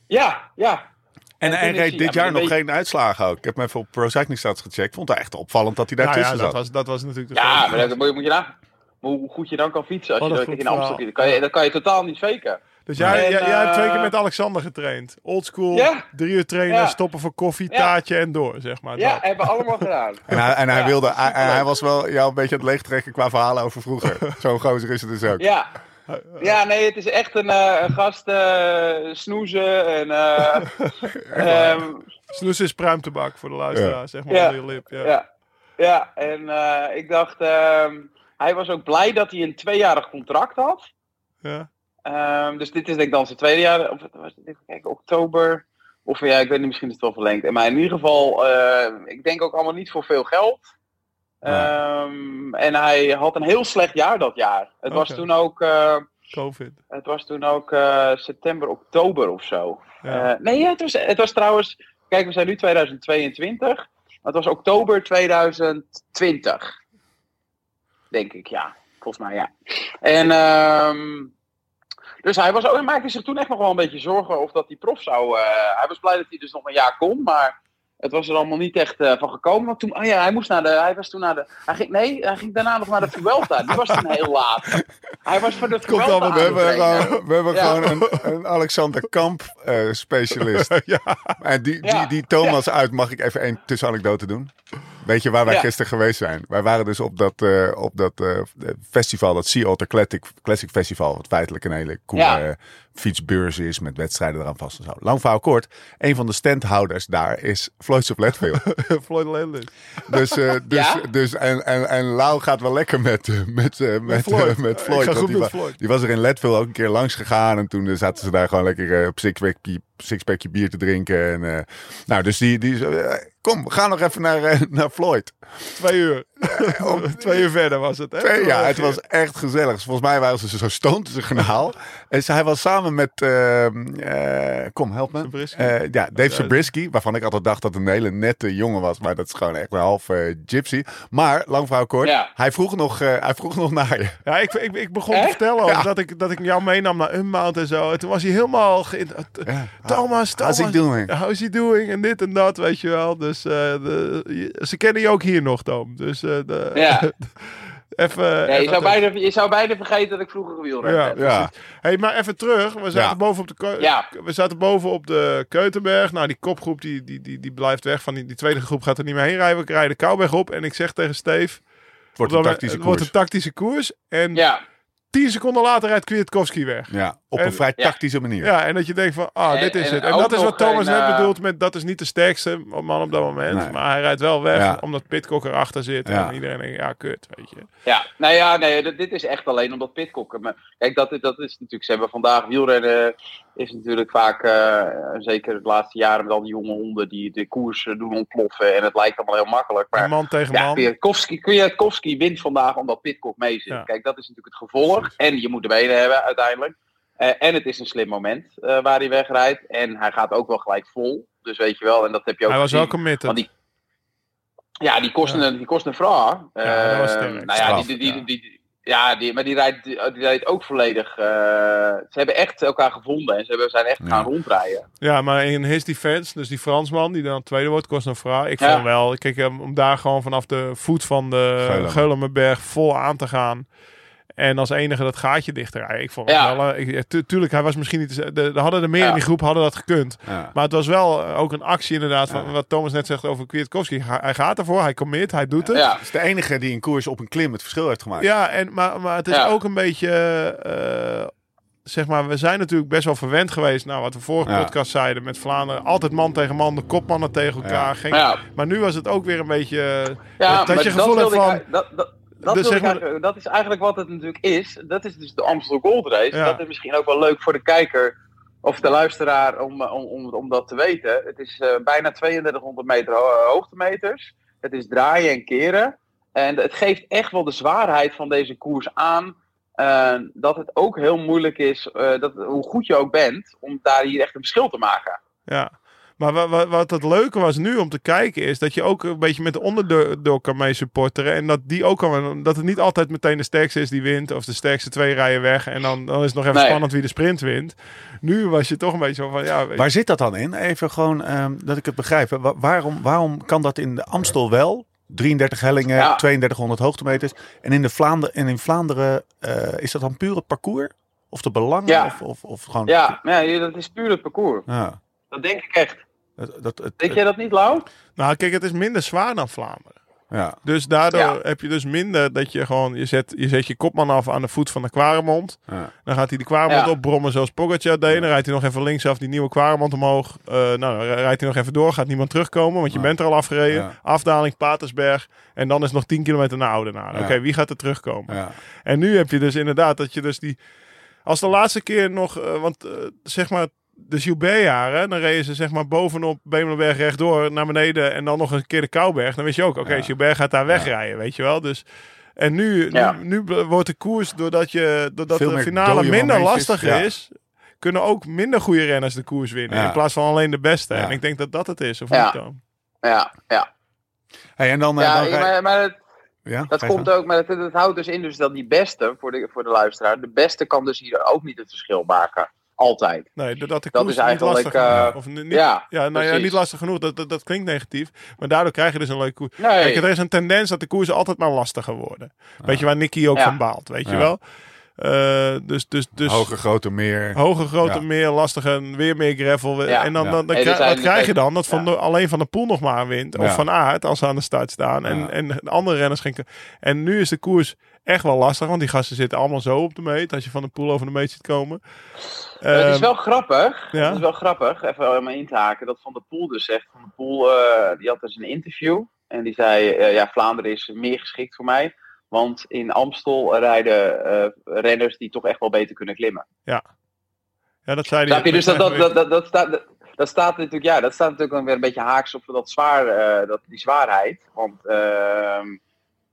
Ja, ja. En En hij reed hij- dit ja, jaar nog geen uitslagen ook. Ik heb hem even op Pro Cycling Stats gecheckt. Vond het echt opvallend dat hij daar Nou ja, tussen dat zat. was, dat was natuurlijk de Ja, maar dan moet je, moet je na. Hoe goed je dan kan fietsen. Als Wat je dat in Amsterdam dat kan, je, dat kan je totaal niet faken. Dus jij, En, jij, jij hebt twee keer eh, met Alexander getraind. Oldschool, Ja. drie uur trainen, Ja. stoppen voor koffie, Ja. taartje en door, zeg maar. Ja, Dat. hebben we allemaal gedaan. En hij, en hij, Ja, wilde, hij, superleuk. hij was wel jou een beetje aan het leegtrekken qua verhalen over vroeger. Zo'n gozer is het dus ook. Ja. Ja, nee, het is echt een, eh, een gast eh, snoezen en eh, ehm, Snoes is pruimtebak voor de luisteraar, zeg maar, Ja. onder je lip. Ja. ja. ja, en eh, ik dacht, ehm, hij was ook blij dat hij een tweejarig contract had. Ja. Ehm, dus dit is denk ik dan zijn tweede jaar, of was het, even kijken, oktober. Of ja, ik weet niet, misschien is het wel verlengd. Maar in ieder geval, eh, ik denk ook allemaal niet voor veel geld. Ehm, en hij had een heel slecht jaar dat jaar. Het was toen ook, eh, Covid. het was toen ook eh, september, oktober of zo. Ja. Eh, nee, het was, het was trouwens, kijk, we zijn nu 2022. maar Het was oktober 2020. Denk ik, ja. Volgens mij, ja. En ehm, dus hij was ook, hij maakte zich toen echt nog wel een beetje zorgen of dat hij prof zou. eh, hij was blij dat hij dus nog een jaar kon, maar het was er allemaal niet echt eh, van gekomen. Want toen, oh ja, hij moest naar de, hij was toen naar de, hij ging, nee, hij ging daarna nog naar de Vuelta. Die was toen heel laat. Hij was voor de Komt Vuelta allemaal, we aan het hebben, gewoon, we hebben Ja. gewoon een, een Alexander Kamp eh, specialist. ja. En die, die, die Thomas uit, mag ik even één tussenanekdote doen? Weet je waar wij Ja. gisteren geweest zijn? Wij waren dus op dat, eh, op dat eh, festival, dat Sea Otter Classic, Classic Festival. Wat feitelijk een hele coole Ja. eh, fietsbeurs is met wedstrijden eraan vast en zo. Lang verhaal kort. Een van de standhouders daar is Floyd of Letfield. Floyd Landis. Dus, eh, dus, Ja? dus en, en, en Lau gaat wel lekker met, eh, met, eh, met, Floyd. met Ik Floyd. ga want goed die, met wa- Floyd. die was er in Leadville ook een keer langs gegaan. En toen zaten ze daar gewoon lekker op sixpackje, sixpackje bier te drinken. En, eh, nou, dus die, die kom, ga nog even naar, eh, naar Floyd. Twee uur. Twee uur verder was het, hè? Twee, ja, het was echt gezellig. Dus Volgens mij waren ze zo stoned, ze gehaal. En ze- hij was samen met, ehm, eh, kom, help me. Eh, ja, Dave Zabriskie, waarvan ik altijd dacht dat het een hele nette jongen was. Maar dat is gewoon echt een half eh, gypsy. Maar, lang verhaal kort, Ja. hij, vroeg nog, eh, hij vroeg nog naar je. Ja, ik, ik, ik begon te vertellen Ja. dat, ik, dat ik jou meenam naar Unmount en zo. En toen was hij helemaal... ge- Ja. Thomas, Thomas. How's he doing? How's he doing? En dit en dat, weet je wel. Dus eh, de, ze kennen je ook hier nog, Tom. Dus de, Ja. even... Ja, je, zou bijna, je zou bijna vergeten dat ik vroeger gewielrend Ja, heb. Ja. Hey, maar even terug. We zaten, Ja. boven, op de Ja. we zaten boven op de Keutenberg. Nou, die kopgroep die, die, die, die blijft weg. Van die, die tweede groep gaat er niet meer heen rijden. We rijden de Kouwberg op. En ik zeg tegen Steve... Het wordt een tactische het wordt koers. een tactische koers. En Ja, tien seconden later rijdt Kwiatkowski weg. Ja, op En- een vrij Ja. tactische manier. Ja, en dat je denkt van, ah, dit is en het. En dat is wat Thomas een, net eh, bedoelt met, dat is niet de sterkste man op dat moment. Nee. Maar hij rijdt wel weg, Ja. omdat Pitcock erachter zit. Ja. En iedereen denkt, ja, kut, weet je. ja. Nou ja, nee, dit, is echt alleen omdat Pitcock. Maar kijk, dat, dat is natuurlijk, ze hebben vandaag wielrennen is natuurlijk vaak, eh, zeker de laatste jaren met al die jonge honden die de koers eh, doen ontploffen. En het lijkt allemaal heel makkelijk. Maar man tegen ja, man. Kwiatkowski, Kwiatkowski wint vandaag omdat Pitcock mee zit. Ja. Kijk, dat is natuurlijk het gevolg. En je moet de benen hebben uiteindelijk. Eh, en het is een slim moment eh, waar hij wegrijdt. En hij gaat ook wel gelijk vol. Dus weet je wel, en dat heb je ook Hij was wel gezien. committed. Want die, ja, die kost, Een, die kost een vrouw. Ja, dat was sterk. nou ja, die, die, die, ja. die- ja, die, maar die rijdt, die, rijdt ook volledig. eh, ze hebben echt elkaar gevonden en ze hebben, zijn echt Ja. gaan rondrijden. Ja, maar in his defense, dus die Fransman die dan tweede wordt, kost een vraag. Ik Ja. vond wel, kijk, eh, om daar gewoon vanaf de voet van de Geulen. Geulemerberg vol aan te gaan. En als enige dat gaatje dichter. Ik vond Ja. wel, eh, ik, tu- tuurlijk, hij was misschien niet, de, de, hadden er meer Ja. in die groep, hadden dat gekund. Ja. Maar het was wel eh, ook een actie inderdaad, van Ja. wat Thomas net zegt over Kwiatkowski. Hij, hij gaat ervoor, hij commit, hij doet het. Ja, Het is de enige die in koers op een klim het verschil heeft gemaakt. Ja, en, maar, maar het is Ja. ook een beetje. eh, zeg maar, we zijn natuurlijk best wel verwend geweest. Nou, wat we vorige Ja. podcast zeiden met Vlaanderen. Altijd man tegen man, de kopmannen tegen elkaar. Ja. Geen, maar ja, Maar nu was het ook weer een beetje. ja dat maar je gevoel hebt van. ik, dat, dat, dat, dus zeg maar- dat is eigenlijk wat het natuurlijk is. Dat is dus de Amstel Gold Race. Ja. Dat is misschien ook wel leuk voor de kijker of de luisteraar om, eh, om, om, om dat te weten. Het is eh, bijna 3200 meter ho- hoogtemeters. Het is draaien en keren. En het geeft echt wel de zwaarheid van deze koers aan. eh, dat het ook heel moeilijk is, eh, dat, hoe goed je ook bent, om daar hier echt een verschil te maken. Ja. Maar wa- wa- wat het leuke was nu om te kijken is dat je ook een beetje met de onderdeel kan mee supporteren. En dat die ook kan, dat het niet altijd meteen de sterkste is die wint. Of de sterkste twee rijden weg. En dan, dan is het nog even Nee. spannend wie de sprint wint. Nu was je toch een beetje zo van ja. Waar zit dat dan in? Even gewoon ehm, dat ik het begrijp. Wa- waarom, waarom kan dat in de Amstel wel? 33 hellingen, Ja. 3200 hoogtemeters. En in, de Vlaanderen, en in Vlaanderen eh, is dat dan puur het parcours? Of de belangen? Ja. Of, of, of gewoon... Ja, ja, dat is puur het parcours. Ja. Dat denk ik echt. Dat, dat, het- Denk jij dat niet, Lau? Nou, kijk, het is minder zwaar dan Vlaanderen. ja. Dus daardoor Ja. heb je dus minder dat je gewoon, je zet, je zet je kopman af aan de voet van de Quaremont. Ja. Dan gaat hij de Quaremont Ja. opbrommen zoals Pogacar deed. Dan rijdt hij nog even linksaf die nieuwe Quaremont omhoog. Eh, nou, dan rijdt hij nog even door, gaat niemand terugkomen, want je bent er al afgereden. Ja. Afdaling, Patersberg. En dan is nog 10 kilometer naar Oudenaarde. Ja. Oké, wie gaat er terugkomen? Ja. En nu heb je dus inderdaad dat je dus die... Als de laatste keer nog, eh, want eh, zeg maar de Gilbert-jaren, dan reden ze zeg maar bovenop Bemelenberg rechtdoor naar beneden en dan nog een keer de Kouberg. Dan wist je ook, oké, Ja. Gilbert gaat daar wegrijden, weet je wel. Dus, en nu, Ja. nu, nu wordt de koers, doordat, je, doordat Veel de finale minder lastig ja. is, kunnen ook minder goede renners de koers winnen. Ja. In plaats van alleen de beste. Ja. En ik denk dat dat het is, of Ja. niet dan? Ja, ja. Hey, en dan, eh, ja dan rij- maar, maar het, ja, dat komt ook, maar het, het houdt dus in dus dat die beste, voor de, voor de luisteraar, de beste kan dus hier ook niet het verschil maken. Altijd. Nee, doordat de Dat koers is eigenlijk, niet lastig eh, of niet, ja, ja, nou ja, niet lastig genoeg. Dat, dat, dat klinkt negatief. Maar daardoor krijg je dus een leuke koers. Nee. Kijk, er is een tendens dat de koersen altijd maar lastiger worden. Weet je waar Nicky ook Ja. van baalt, weet je wel? Eh, dus dus, dus Hoger, groter, meer. hoger, groter, Ja. meer, lastiger, weer meer gravel. Ja. En dan, Ja. dan, dan wat krijg je dan? Dat van ja. de, alleen Van de Poel nog maar wint. Of Ja. Van Aert, als ze aan de start staan. En, Ja. en de andere renners geen... En nu is de koers echt wel lastig. Want die gasten zitten allemaal zo op de meet. Als je Van de Poel over de meet ziet komen. het is Ehm, wel grappig. ja? Het is wel grappig, even om in te haken, dat Van der Poel dus zegt. Van der Poel, eh, die had dus een interview. En die zei, eh, ja, Vlaanderen is meer geschikt voor mij. Want in Amstel rijden renners die toch echt wel beter kunnen klimmen. Ja, dat zei hij. Je? Dus dat, dat, dat, dat, dat, staat, dat, dat staat natuurlijk, ja, dat staat natuurlijk weer een beetje haaks op dat zwaar, dat, die zwaarheid. Want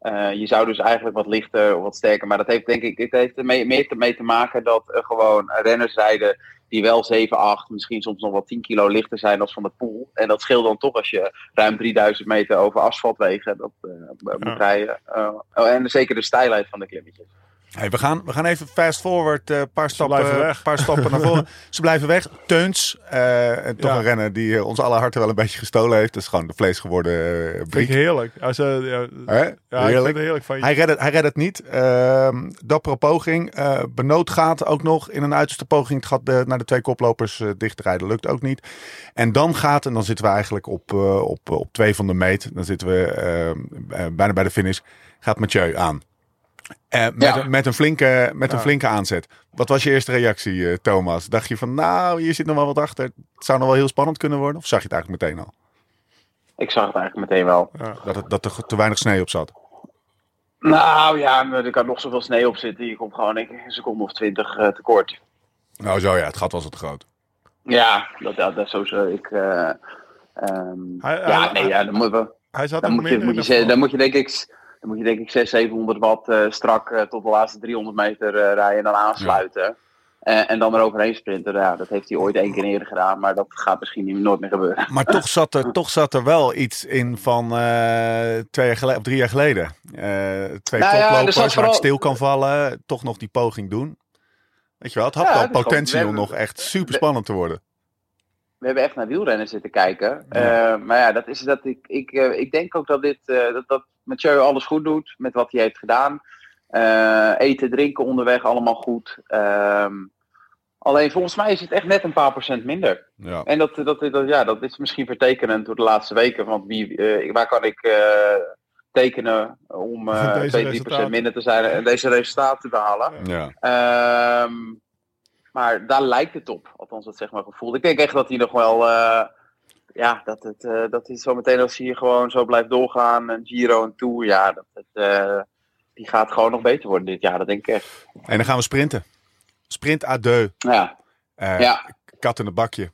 eh, je zou dus eigenlijk wat lichter of wat sterker, maar dat heeft denk ik, het heeft mee, meer te- mee te maken dat er gewoon renners rijden die wel 7, 8, misschien soms nog wel 10 kilo lichter zijn dan van de pool. En dat scheelt dan toch als je ruim 3000 meter over asfaltwegen dat, eh, moet Ja. rijden. Eh, oh, en zeker de stijlheid van de klimmetjes. Hey, we, gaan, we gaan even fast forward, een paar, stappen, paar stappen naar voren. Ze blijven weg. Teuns, eh, en toch Ja. een renner die eh, ons alle harten wel een beetje gestolen heeft. Dat is gewoon de vlees geworden Vind ik heerlijk. Als, eh, ja, ja, Heerlijk. het heerlijk van je. Hij redt het, hij redt het niet. Ehm dappere poging. Eh Benoot gaat ook nog in een uiterste poging het gat eh, naar de twee koplopers eh, dicht te rijden. Lukt ook niet. En dan gaat, en dan zitten we eigenlijk op, eh, op, op twee van de meet. Dan zitten we ehm, eh, bijna bij de finish. Gaat Mathieu aan. Eh, met, Ja. een, met, een flinke, met een Ja. flinke aanzet. Wat was je eerste reactie, eh, Thomas? Dacht je van, nou, hier zit nog wel wat achter. Het zou nog wel heel spannend kunnen worden? Of zag je het eigenlijk meteen al? Ik zag het eigenlijk meteen wel. Dat, het, dat er te weinig sneeuw op zat? Nou ja, er kan nog zoveel sneeuw op zitten. Je komt gewoon een seconde of twintig eh, tekort. Nou zo ja, het gat was het groot. Ja, dat, dat, dat is sowieso. Ik, eh, ehm, Hij- ja, hij- nee, ja, dan, moet, we, Hij zat dan, moet je, moet je, dan moet je denk ik, dan moet je denk ik 600, 700 watt eh, strak eh, tot de laatste 300 meter eh, rijden en dan aansluiten. En, en dan er overheen sprinten. Ja, dat heeft hij ooit één keer eerder gedaan, maar dat gaat misschien niet, nooit meer gebeuren. Maar toch zat er, toch zat er wel iets in van twee jaar geleden, of drie jaar geleden. Twee Nou er koplopers waar vooral- het stil kan vallen. Toch nog die poging doen. Weet je wel, het had Ja, wel we hebben- nog echt super spannend te worden. We hebben echt naar wielrennen zitten kijken. Ja. Maar ja, dat is dat ik, ik, ik denk ook dat dit dat, dat Mathieu alles goed doet met wat hij heeft gedaan. Eh, eten, drinken onderweg, allemaal goed. Ehm, alleen volgens mij is het echt net een paar procent minder. Ja. En dat, dat, dat, ja, dat is misschien vertekenend door de laatste weken. Want wie, eh, waar kan ik eh, tekenen om eh Deze 2, 3 resultaten. minder te zijn en deze resultaten te behalen? Ja. Ehm, maar daar lijkt het op. Althans, dat zeg maar gevoel. Ik denk echt dat hij nog wel. Ja, dat, het, eh, dat hij zo meteen als hij hier gewoon zo blijft doorgaan. Een Giro en Tour. Ja, dat het. eh, die gaat gewoon nog beter worden dit jaar. Dat denk ik echt. En dan gaan we sprinten. Sprint à deux. Ja. Eh, Ja. Kat in het bakje.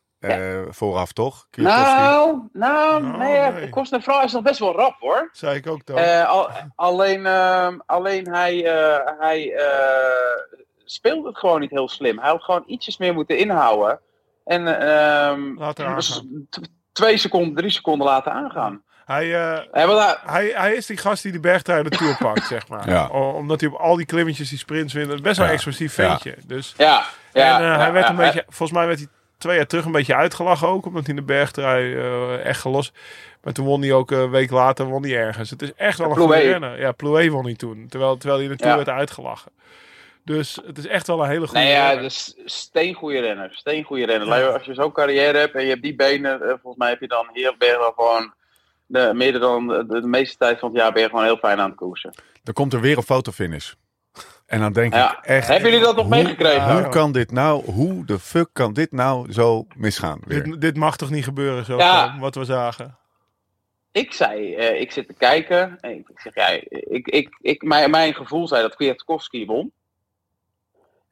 Vooraf, toch? Nou, nou, Nou, nee, nee. Is nog best wel rap hoor. Zei ik ook dan. Al, alleen, ehm, alleen hij, hij speelt het gewoon niet heel slim. Hij had gewoon ietsjes meer moeten inhouden. En dus t- twee seconden, drie seconden laten aangaan. Hij, eh, Hij, hij- is die gast die de bergtrui de Tour pakt, zeg maar. Ja. O- Omdat hij op al die klimmetjes die sprints wint. Best wel Ja. een explosief Ja. ventje. Dus, ja, ja, en eh, hij ja, werd ja, een beetje, volgens mij werd hij twee jaar terug een beetje uitgelachen ook. Omdat hij in de bergtrui eh, echt gelost. Maar toen won hij ook eh, een week later won hij ergens. Het is echt wel een goede renner. Ja, Plouay won hij toen. Terwijl, terwijl hij in de Tour Ja. werd uitgelachen. Dus het is echt wel een hele goede Nee, ja, renner. dus steengoede renner. Steengoede renner. Als je zo'n carrière hebt en je hebt die benen, eh, volgens mij heb je dan hier ben je dan gewoon de, meer dan de, de meeste tijd van het jaar ben je gewoon heel fijn aan het koersen. Dan komt er weer een fotofinish. En dan denk Ja. ik echt... Hebben jullie dat nog hoe- meegekregen? Hoe kan dit nou, hoe de fuck kan dit nou zo misgaan weer? Dit, dit mag toch niet gebeuren zo, Ja. Wat we zagen. Ik zei, eh, ik zit te kijken. En ik, ik zeg, ja, ik, ik, ik, mijn, mijn gevoel zei dat Kwiatkowski won.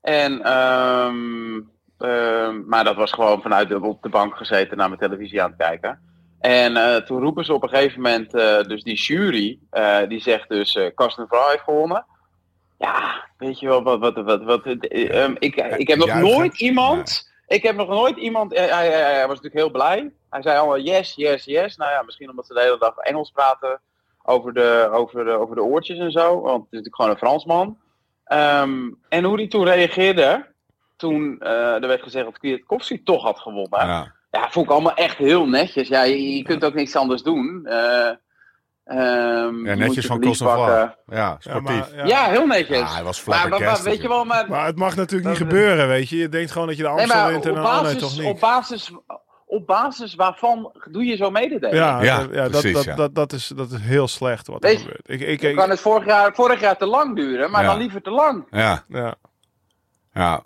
En, ehm, ehm, maar dat was gewoon vanuit de, op de bank gezeten naar mijn televisie aan het kijken. En eh, toen roepen ze op een gegeven moment, eh, dus die jury, eh, die zegt dus, eh Karsten Vrouw heeft gewonnen. Ja, weet je wel, wat, wat, wat, wat ik, ik heb nog nooit iemand, ik heb nog nooit iemand, hij, hij, hij was natuurlijk heel blij. Hij zei allemaal yes, yes, yes. Nou ja, misschien omdat ze de hele dag Engels praten over de, over de, over de oortjes en zo. Want het is natuurlijk gewoon een Fransman. Ehm, en hoe hij toen reageerde, toen eh, er werd gezegd dat Kwiatkowski toch had gewonnen. Ja. Ja. vond ik allemaal echt heel netjes. Ja, je, je kunt ook niks anders doen. Eh, ehm, Ja, netjes je van Kosovo. Ja, Ja, sportief. maar, ja. Ja, heel netjes. Ja, hij was maar, maar, weet je wel, maar, Maar het mag natuurlijk niet Dat- gebeuren, weet je. Je denkt gewoon dat je de nee, Amstel wint en op, dan nee, toch niet. op, basis, op basis waarvan doe je zo mededeling? Ja, Ja, dat, ja, dat, precies, dat, ja. Dat, dat, is, dat is heel slecht wat er gebeurt. Ik, ik, kan het vorig jaar, vorig jaar te lang duren, maar Ja. dan liever te lang. Ja, ja. ja.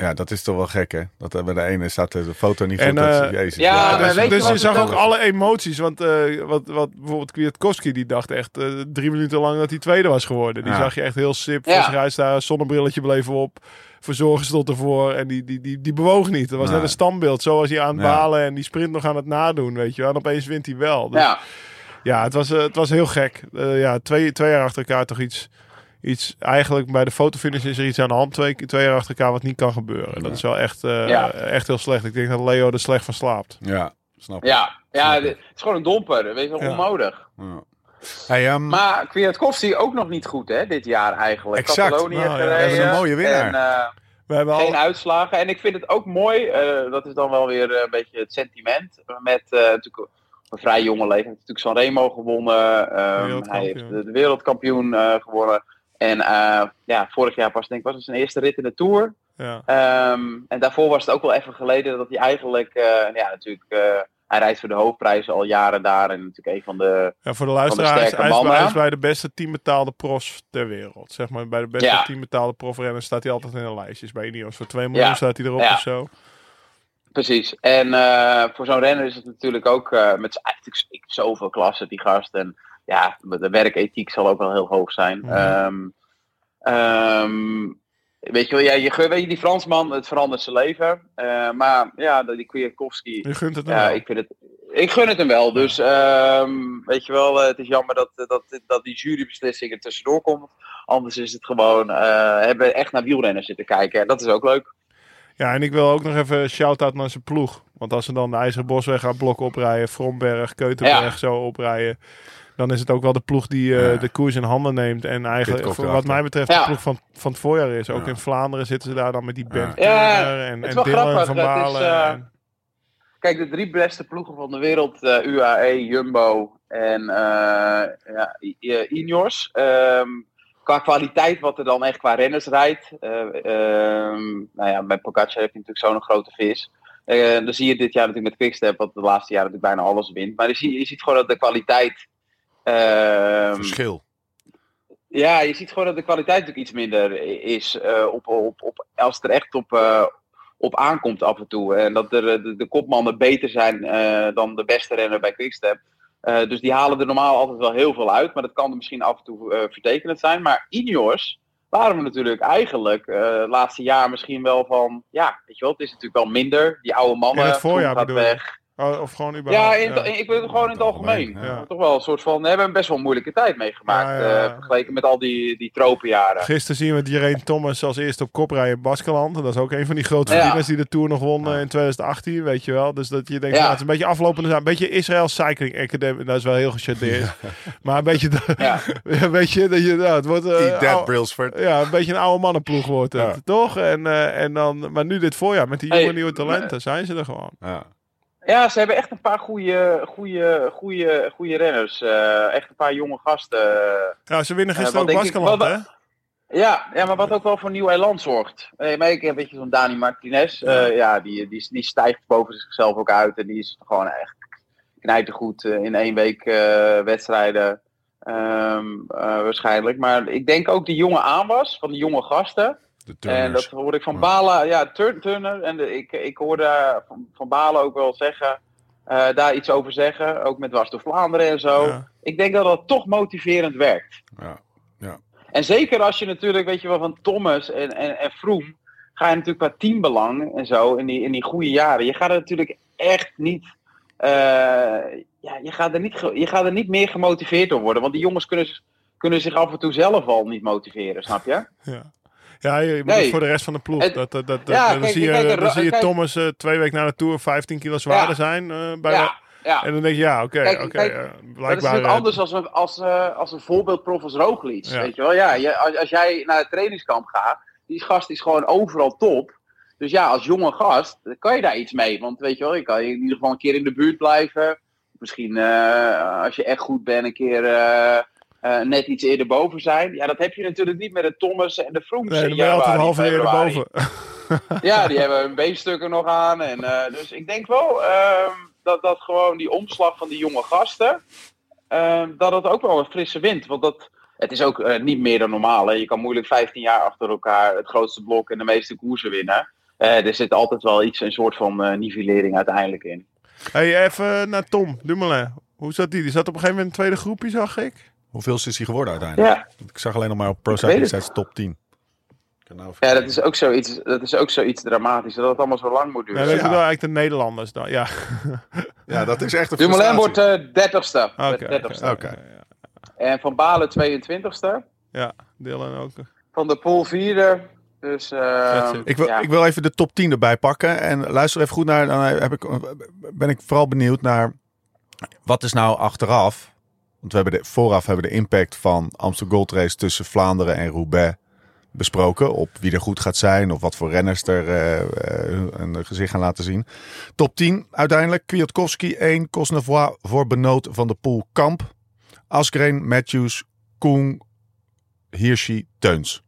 Ja, dat is toch wel gek, hè? Dat er bij de ene staat de foto niet En, goed. dat eh, Jezus. ja, Ja, maar dus weet je dus zag ook alle emoties. Want uh, wat, wat bijvoorbeeld Kwiatkowski, die dacht echt uh, drie minuten lang dat hij tweede was geworden. Die Ja. zag je echt heel sip Ja. voor zich uitstaan. Een zonnebrilletje bleef op. Verzorgen stond ervoor. En die, die, die, die bewoog niet. Dat was Nee. net een standbeeld. Zo was hij aan het Ja. balen. En die sprint nog aan het nadoen, weet je wel. En opeens wint hij wel. Dus, ja. Ja, het, was, uh, het was heel gek. Uh, ja, twee, twee jaar achter elkaar toch iets... Iets, eigenlijk bij de fotofinish is er iets aan de hand. Twee, twee jaar achter elkaar wat niet kan gebeuren. Dat is wel echt, uh, Ja. echt heel slecht. Ik denk dat Leo er slecht van slaapt. Ja, snap ik. ja, ja Snap het is gewoon een domper. Weet je wel, Ja. onnodig. Ja. Hey, ehm, Maar Kwiatkowski ook nog niet goed, hè, dit jaar eigenlijk. Exact. Catalonië Nou, ja, dat is een mooie winnaar. En, uh, We hebben geen al... uitslagen. En ik vind het ook mooi, uh, dat is dan wel weer een beetje het sentiment. Met uh, natuurlijk een vrij jonge leeftijd natuurlijk Sanremo gewonnen. Um, hij heeft de, de wereldkampioen uh, gewonnen. En uh, ja, vorig jaar pas denk ik was het zijn eerste rit in de Tour. Ja. Um, en daarvoor was het ook wel even geleden dat hij eigenlijk, uh, ja natuurlijk, uh, hij rijdt voor de hoofdprijzen al jaren daar. En natuurlijk een van de Ja, voor de luisteraars, hij is, bij, hij is bij de beste teambetaalde profs ter wereld. Zeg maar, bij de beste Ja. teambetaalde profrenners staat hij altijd in de lijstjes. Bij Ineos voor 2 miljoen Ja. staat hij erop Ja. of zo. Precies. En voor zo'n renner is het natuurlijk ook met eigenlijk zoveel klassen, die gast. En ja, de werkethiek zal ook wel heel hoog zijn. Ja. Um, um, weet je wel, ja, je, weet je, die Fransman, het verandert zijn leven. Uh, maar ja, die Kwiatkowski. Je gunt het hem ja, wel. ik vind het. Ik gun het hem wel. Dus um, weet je wel, het is jammer dat, dat, dat die jurybeslissing er tussendoor komt. Anders is het gewoon, uh, hebben we echt naar wielrenners zitten kijken. En dat is ook leuk. Ja, en ik wil ook nog even shout-out naar zijn ploeg. Want als ze dan de IJzeren Bosweg gaat blokken oprijden, Fromberg, Keutenberg Ja. zo oprijden. Dan is het ook wel de ploeg die uh, Ja. de koers in handen neemt. En eigenlijk, erachter. wat mij betreft, Ja. de ploeg van, van het voorjaar is. Ook Ja. in Vlaanderen zitten ze daar dan met die Ben Ja. Ja, Turner en, het is en wel Dylan grappig, van is, Balen. uh, en- Kijk, de drie beste ploegen van de wereld, uh, UAE, Jumbo en uh, ja, Ineos. Um, qua kwaliteit, wat er dan echt qua renners rijdt. Uh, um, nou ja, met Pogacar heb je natuurlijk zo'n grote vis. Uh, dan zie je dit jaar natuurlijk met Quickstep, wat de laatste jaren natuurlijk bijna alles wint. Maar je ziet, je ziet gewoon dat de kwaliteit... Um, Verschil. ja, je ziet gewoon dat de kwaliteit natuurlijk iets minder is uh, op, op, op, als het er echt op, uh, op aankomt af en toe. En dat er, de, de kopmannen beter zijn uh, dan de beste renner bij Quickstep. Eh, dus die halen er normaal altijd wel heel veel uit. Maar dat kan er misschien af en toe eh, vertekenend zijn. Maar Ineos waren we natuurlijk eigenlijk eh het laatste jaar misschien wel van... Ja, weet je wel, het is natuurlijk wel minder. Die oude mannen, In het voorjaar bedoel weg. Oh, of gewoon Ja, überhaupt? in het- ik bedoel gewoon in het algemeen. Ja. Toch wel een soort van... We hebben best wel een moeilijke tijd meegemaakt. Ja, ja, ja. eh, vergeleken met al die, die tropenjaren. Gisteren zien we Irene Thomas als eerste op kop rijden in Baskeland. Dat is ook een van die grote Ja. verdieners die de Tour nog won eh, in 2018. Weet je wel. Dus dat je denkt, Ja. nou, het is een beetje aflopende zaak. Een beetje Israël Cycling Academy. Dat is wel heel gechardeerd. maar een beetje, de- Ja. een beetje dat je, nou, het wordt eh, that, ou- Brailsford. ja, een beetje een oude mannenploeg wordt het, Ja. toch? En, eh, en dan, maar nu dit voorjaar met die jonge Hey, nieuwe talenten zijn ze er gewoon. Ja. Ja, ze hebben echt een paar goede, goede, goede, goede renners. Eh, echt een paar jonge gasten. Ja, ze winnen Eh, gisteren wat ook Baskeland, hè? Ja, ja, maar wat ook wel voor nieuw elan zorgt. Eh, maar ik heb een beetje zo'n Dani Martinez. eh, ja, die, die, die stijgt boven zichzelf ook uit. En die is gewoon echt knijtergoed eh, in één week eh, wedstrijden. Ehm, eh, waarschijnlijk. Maar ik denk ook die jonge aanwas van die jonge gasten. De En dat hoorde ik van Ja. Balen, ja, Tur- Turner. En de, ik, ik hoorde van, van Balen ook wel zeggen, eh, daar iets over zeggen. Ook met Dwars door Vlaanderen en zo. Ja. Ik denk dat dat toch motiverend werkt. Ja. En zeker als je natuurlijk, weet je wel, van Thomas en, en, en Froome... ga je natuurlijk qua teambelang en zo in die, in die goede jaren. Je gaat er natuurlijk echt niet... eh, ja, je gaat, er niet je gaat er niet meer gemotiveerd door worden. Want die jongens kunnen, kunnen zich af en toe zelf al niet motiveren, snap je? Ja. Ja, je moet Nee. het voor de rest van de ploeg. Dat, dat, dat, Ja, dan kijk, zie je, kijk, dan Ra- zie je kijk- Thomas eh, twee weken na de Tour 15 kilo zwaarder Ja. zijn. eh, bij Ja. En dan denk je, ja, oké, oké. eh, Dat is natuurlijk eh, anders als een, als, als een voorbeeldprof als Roglic. Weet je wel? Ja, je, als, als jij naar het trainingskamp gaat, die gast is gewoon overal top. Dus ja, als jonge gast kan je daar iets mee. Want weet je wel, je kan in ieder geval een keer in de buurt blijven. Misschien als je echt goed bent, een keer eh, net iets eerder boven zijn. Ja, dat heb je natuurlijk niet met de Thomas en de Frooms. Nee, je altijd een halve uur. Ja, die hebben hun beenstukken nog aan. En, eh, dus ik denk wel ehm, dat, dat gewoon die omslag van die jonge gasten, ehm, dat het ook wel een frisse wind. Want dat, het is ook eh, niet meer dan normaal. Hè. Je kan moeilijk 15 jaar achter elkaar het grootste blok en de meeste koersen winnen. Er zit altijd wel iets, een soort van nivellering uiteindelijk in. hey, even naar Tom Dumoulin. Hoe zat die? Die zat op een gegeven moment in het tweede groepje, zag ik. Hoeveel is hij geworden uiteindelijk? Ja, Ik zag alleen nog maar op Pro Cycling top 10. Ik kan nou even ja dat, is ook zoiets, dat is ook zoiets dramatisch. Dat het allemaal zo lang moet duren. weet je Ja. wel, eigenlijk de Nederlanders dan. Ja, Ja, dat is echt een Dumoulin wordt frustratie. eh dertigste. oké. Werd 30ste. Oké. En Van Balen 22ste. Ja, Dylan ook. Van de Pool vierde. Dus eh. Ik wil, ja. ik wil even de top 10 erbij pakken. En luister even goed naar. Dan heb ik, ben ik vooral benieuwd naar. Wat is nou achteraf? Want we hebben de, vooraf hebben de impact van Amsterdam Gold Race tussen Vlaanderen en Roubaix besproken. Op wie er goed gaat zijn. Of wat voor renners er eh, eh, een gezicht gaan laten zien. Top 10 uiteindelijk. Kwiatkowski 1. Cosnefroid voor Benoot van de Poel Kamp. Asgreen, Matthews, Koen, Hirschi, Teuns.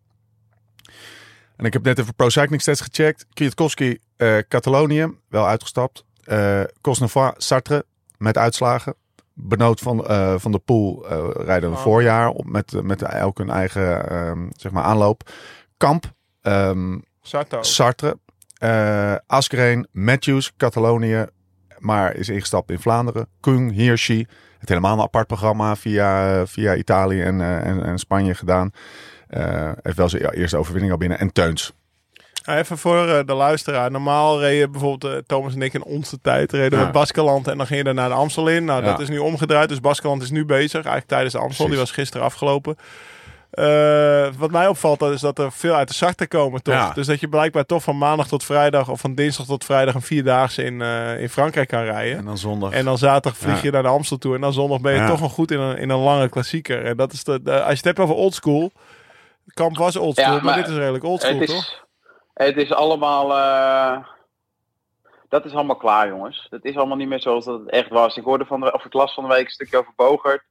En ik heb net even Pro Cycling Stats gecheckt. Kwiatkowski, eh Catalonië, wel uitgestapt. Eh Cosnefroid, Sartre, met uitslagen. Benoot van, eh, van de Poel eh, rijden een Oh. voorjaar op met, met elk hun eigen ehm, zeg maar aanloop. Kamp, ehm, Sarto. Sartre, eh Asgreen, Matthews, Catalonië, maar is ingestapt in Vlaanderen. Kung, Hirschi, het helemaal een apart programma via, via Italië en, en, en Spanje gedaan. Heeft wel zijn eerste overwinning al binnen. En Teuns. Even voor eh, de luisteraar. Normaal reden bijvoorbeeld eh, Thomas en ik in onze tijd reden we Ja. Baskeland en dan ging je er naar de Amstel in. Nou, Ja. dat is nu omgedraaid. Dus Baskeland is nu bezig. Eigenlijk tijdens de Amstel. Die was gisteren afgelopen. Eh, wat mij opvalt dat is dat er veel uit de zachte komen toch. Ja. Dus dat je blijkbaar toch van maandag tot vrijdag of van dinsdag tot vrijdag een vierdaagse in, eh, in Frankrijk kan rijden. En dan zondag. En dan zaterdag vlieg je Ja. naar de Amstel toe. En dan zondag ben je Ja. toch nog goed in een, in een lange klassieker. En dat is de, de- als je het hebt over oldschool. Kamp was oldschool, Ja, maar, maar dit is redelijk oldschool, toch? Het is allemaal. eh, dat is allemaal klaar, jongens. Het is allemaal niet meer zoals dat het echt was. Ik hoorde van de, of ik las van de week een stukje over Bogert.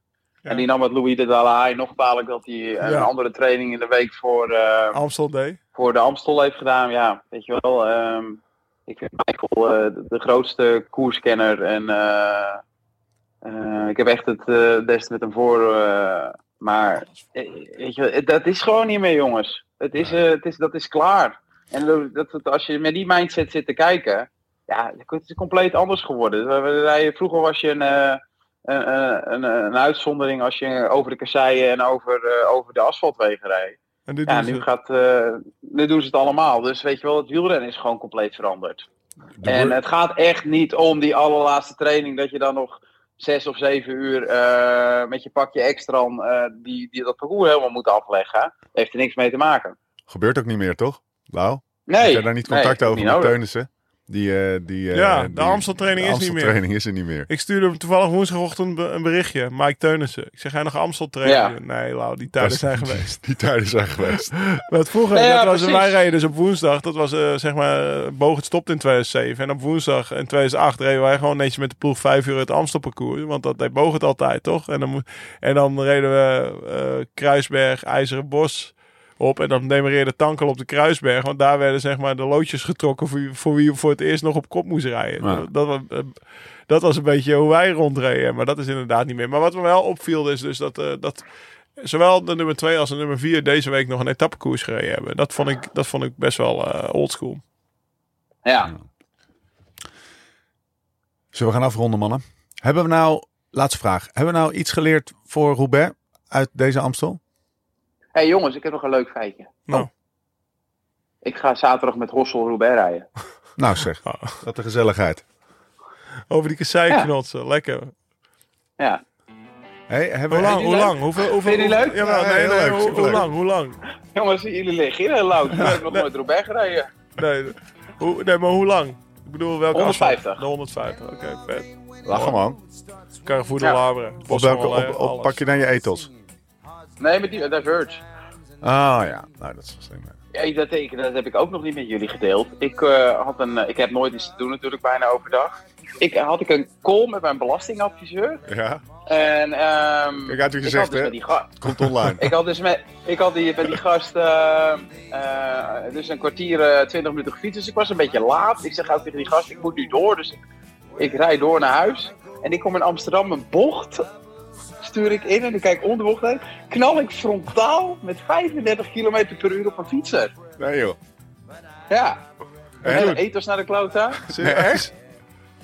Ja. En die nam met Louis de Dalaai nog dadelijk dat hij een andere training in de week voor, eh, Amstel Day. voor de Amstel heeft gedaan. Ja, weet je wel. ehm, ik vind Michael eh, de, de grootste koerskenner. En ik heb echt het beste met hem voor. maar weet je, dat is gewoon niet meer, jongens. Het is, het is, dat is klaar. En dat, dat, als je met die mindset zit te kijken, ja, het is compleet anders geworden. Vroeger was je een, eh, een, een, een, uitzondering als je over de kasseien en over, eh, over de asfaltwegen rijdt. En dit Ja, nu, gaat, eh, nu doen ze het allemaal. Dus weet je wel, het wielrennen is gewoon compleet veranderd. De En het gaat echt niet om die allerlaatste training dat je dan nog zes of zeven uur eh, met je pakje extra eh, die, die dat parcours helemaal moet afleggen. Heeft er niks mee te maken. Gebeurt ook niet meer, toch? Lau? Nee. Heb jij daar niet contact nee, over niet met. Teunissen? Die, eh, die, eh, Ja, de Amsteltraining de is niet meer. Amsteltraining is er niet meer. Ik stuurde hem toevallig woensdagochtend een berichtje. Mike Teunissen. Ik zeg, je nog Amstel trainen? Nee, Lau, die tijden zijn geweest. Die tijden zijn geweest. Want vroeger, Ja, ja, dat was, wij reden dus op woensdag. Dat was eh, zeg maar, Boog het stopt in 2007. En op woensdag in 2008 reden wij gewoon netjes met de ploeg vijf uur het Amstelparcours. Want dat deed Boog het altijd, toch? En dan, en dan reden we eh, Kruisberg, IJzeren Bos op. En dan demereerde Tankel op de Kruisberg. Want daar werden zeg maar de loodjes getrokken voor, wie- voor wie voor het eerst nog op kop moest rijden. Ja. Dat, dat, was, eh, dat was een beetje hoe wij rondreden. Maar dat is inderdaad niet meer. Maar wat me wel opviel is dus dat... eh, dat Zowel de nummer 2 als de nummer 4 deze week nog een etappekoers gereden hebben. Dat vond ik, dat vond ik best wel eh oldschool. Ja. Zullen we gaan afronden, mannen? Hebben we nou, laatste vraag. Hebben we nou iets geleerd voor Roubaix uit deze Amstel? Hey, jongens, ik heb nog een leuk feitje. Nou, Ik ga zaterdag met Hossel Roubaix rijden. Nou zeg, wat de gezelligheid. over die kasseiknotsen, lekker. Ja. Hey, hebben Hoe lang? Hoe lang? Hoeveel, hoeveel, Vind je die leuk? Ja, nee, heel nee, leuk, hoe, lang? Hoe lang? Jongens, jullie liggen hier heel loud. Ik heb nog nooit Roubaix gereden. Nee, hoe, nee, maar hoe lang? Ik bedoel, welke 150. afstand? De 150, oké, vet. lachen man. Carrefour de Ja. Labre. Op welke, op, op, alles. pak je dan je ethos? Nee, met die Diverge. Ah ja, nou dat is wel slim. hè. Ja, dat, ik, dat heb ik ook nog niet met jullie gedeeld. Ik, eh, had een, eh, ik heb nooit iets te doen natuurlijk, bijna overdag. Ik eh, had ik een call met mijn belastingadviseur. Ja, En, Kijk uit wat je ik zegt, had dus hè. met die komt online. ik had dus met, ik had die, met die gast eh, eh, dus een kwartier, eh, twintig minuten gefietst. Dus ik was een beetje laat. Ik zeg ook tegen die gast, ik moet nu door. Dus ik, ik rijd door naar huis. En ik kom in Amsterdam een bocht. Stuur ik in en ik kijk om de bocht heen. Knal ik frontaal met 35 km per uur op een fietser. Nee joh. Ja. En ethos naar de klota. Nee, echt?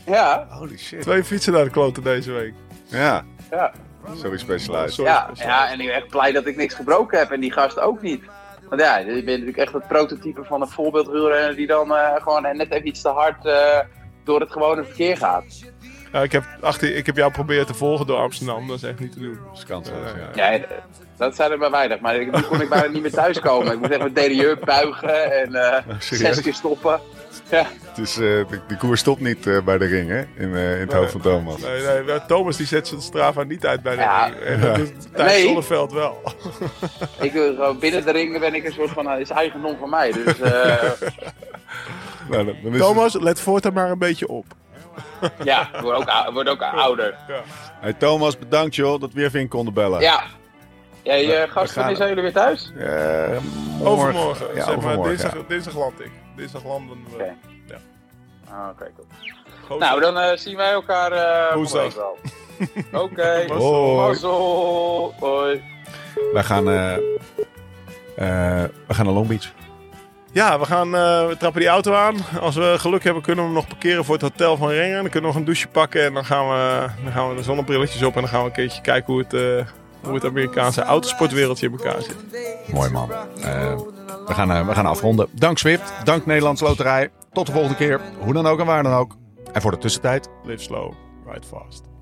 Ja, Holy shit. Twee fietsen naar de kloten deze week. Ja, ja. sorry specialized. Sorry, Ja, ja, en ik ben echt blij dat ik niks gebroken heb en die gast ook niet. Want ja, je bent natuurlijk echt het prototype van een voorbeeldwielrenner die dan eh, gewoon net even iets te hard eh, door het gewone verkeer gaat. Ja, ik, heb achter, ik heb jou proberen te volgen door Amsterdam. Dat is echt niet te doen. Dat is kansloos, ja. Ja, eh, dat zijn er maar weinig. Maar ik- nu kon ik bijna niet meer thuiskomen. Ik moest echt mijn derieur buigen en eh, serieus? zes keer stoppen. Ja, Het is, eh, de, de koers stopt niet eh, bij de ring, hè? In, eh, in het hoofd van Thomas. Nee, nee, Thomas die zet zijn Strava niet uit bij de Ja. ring. En Thijs Nee. Zonneveld wel. ik binnen de ring ben ik een soort van, is eigendom van mij. Dus eh, Nou, dan, dan is Thomas, let voortaan maar een beetje op. ja, ik word ook, ou- word ook ouder. Ja. Hey, Thomas, bedankt joh dat we even in konden bellen. Ja. Ja, je we gast, gaan- wanneer zijn jullie weer thuis? Eh, morgen. Overmorgen. Ja, zeg maar, dinsdag, ja. dinsdag land ik. Dinsdag landen we. Oké. Ja. Ah, Oké, cool. Goed. Nou, dan eh, zien wij elkaar eh Woensdag. wel. Oké. Hoi. Mazzel. Hoi. Wij gaan, eh, eh, we gaan naar Long Beach. Ja, we, gaan, eh, we trappen die auto aan. Als we geluk hebben, kunnen we hem nog parkeren voor het hotel van Rengen. Dan kunnen we nog een douche pakken en dan gaan we, dan gaan we de zonnebrilletjes op. En dan gaan we een keertje kijken hoe het, eh, hoe het Amerikaanse autosportwereldje in elkaar zit. Mooi man. Eh, we, gaan, we gaan afronden. Dank Swift, dank Nederlandse Loterij. Tot de volgende keer. Hoe dan ook en waar dan ook. En voor de tussentijd, Live slow, ride fast.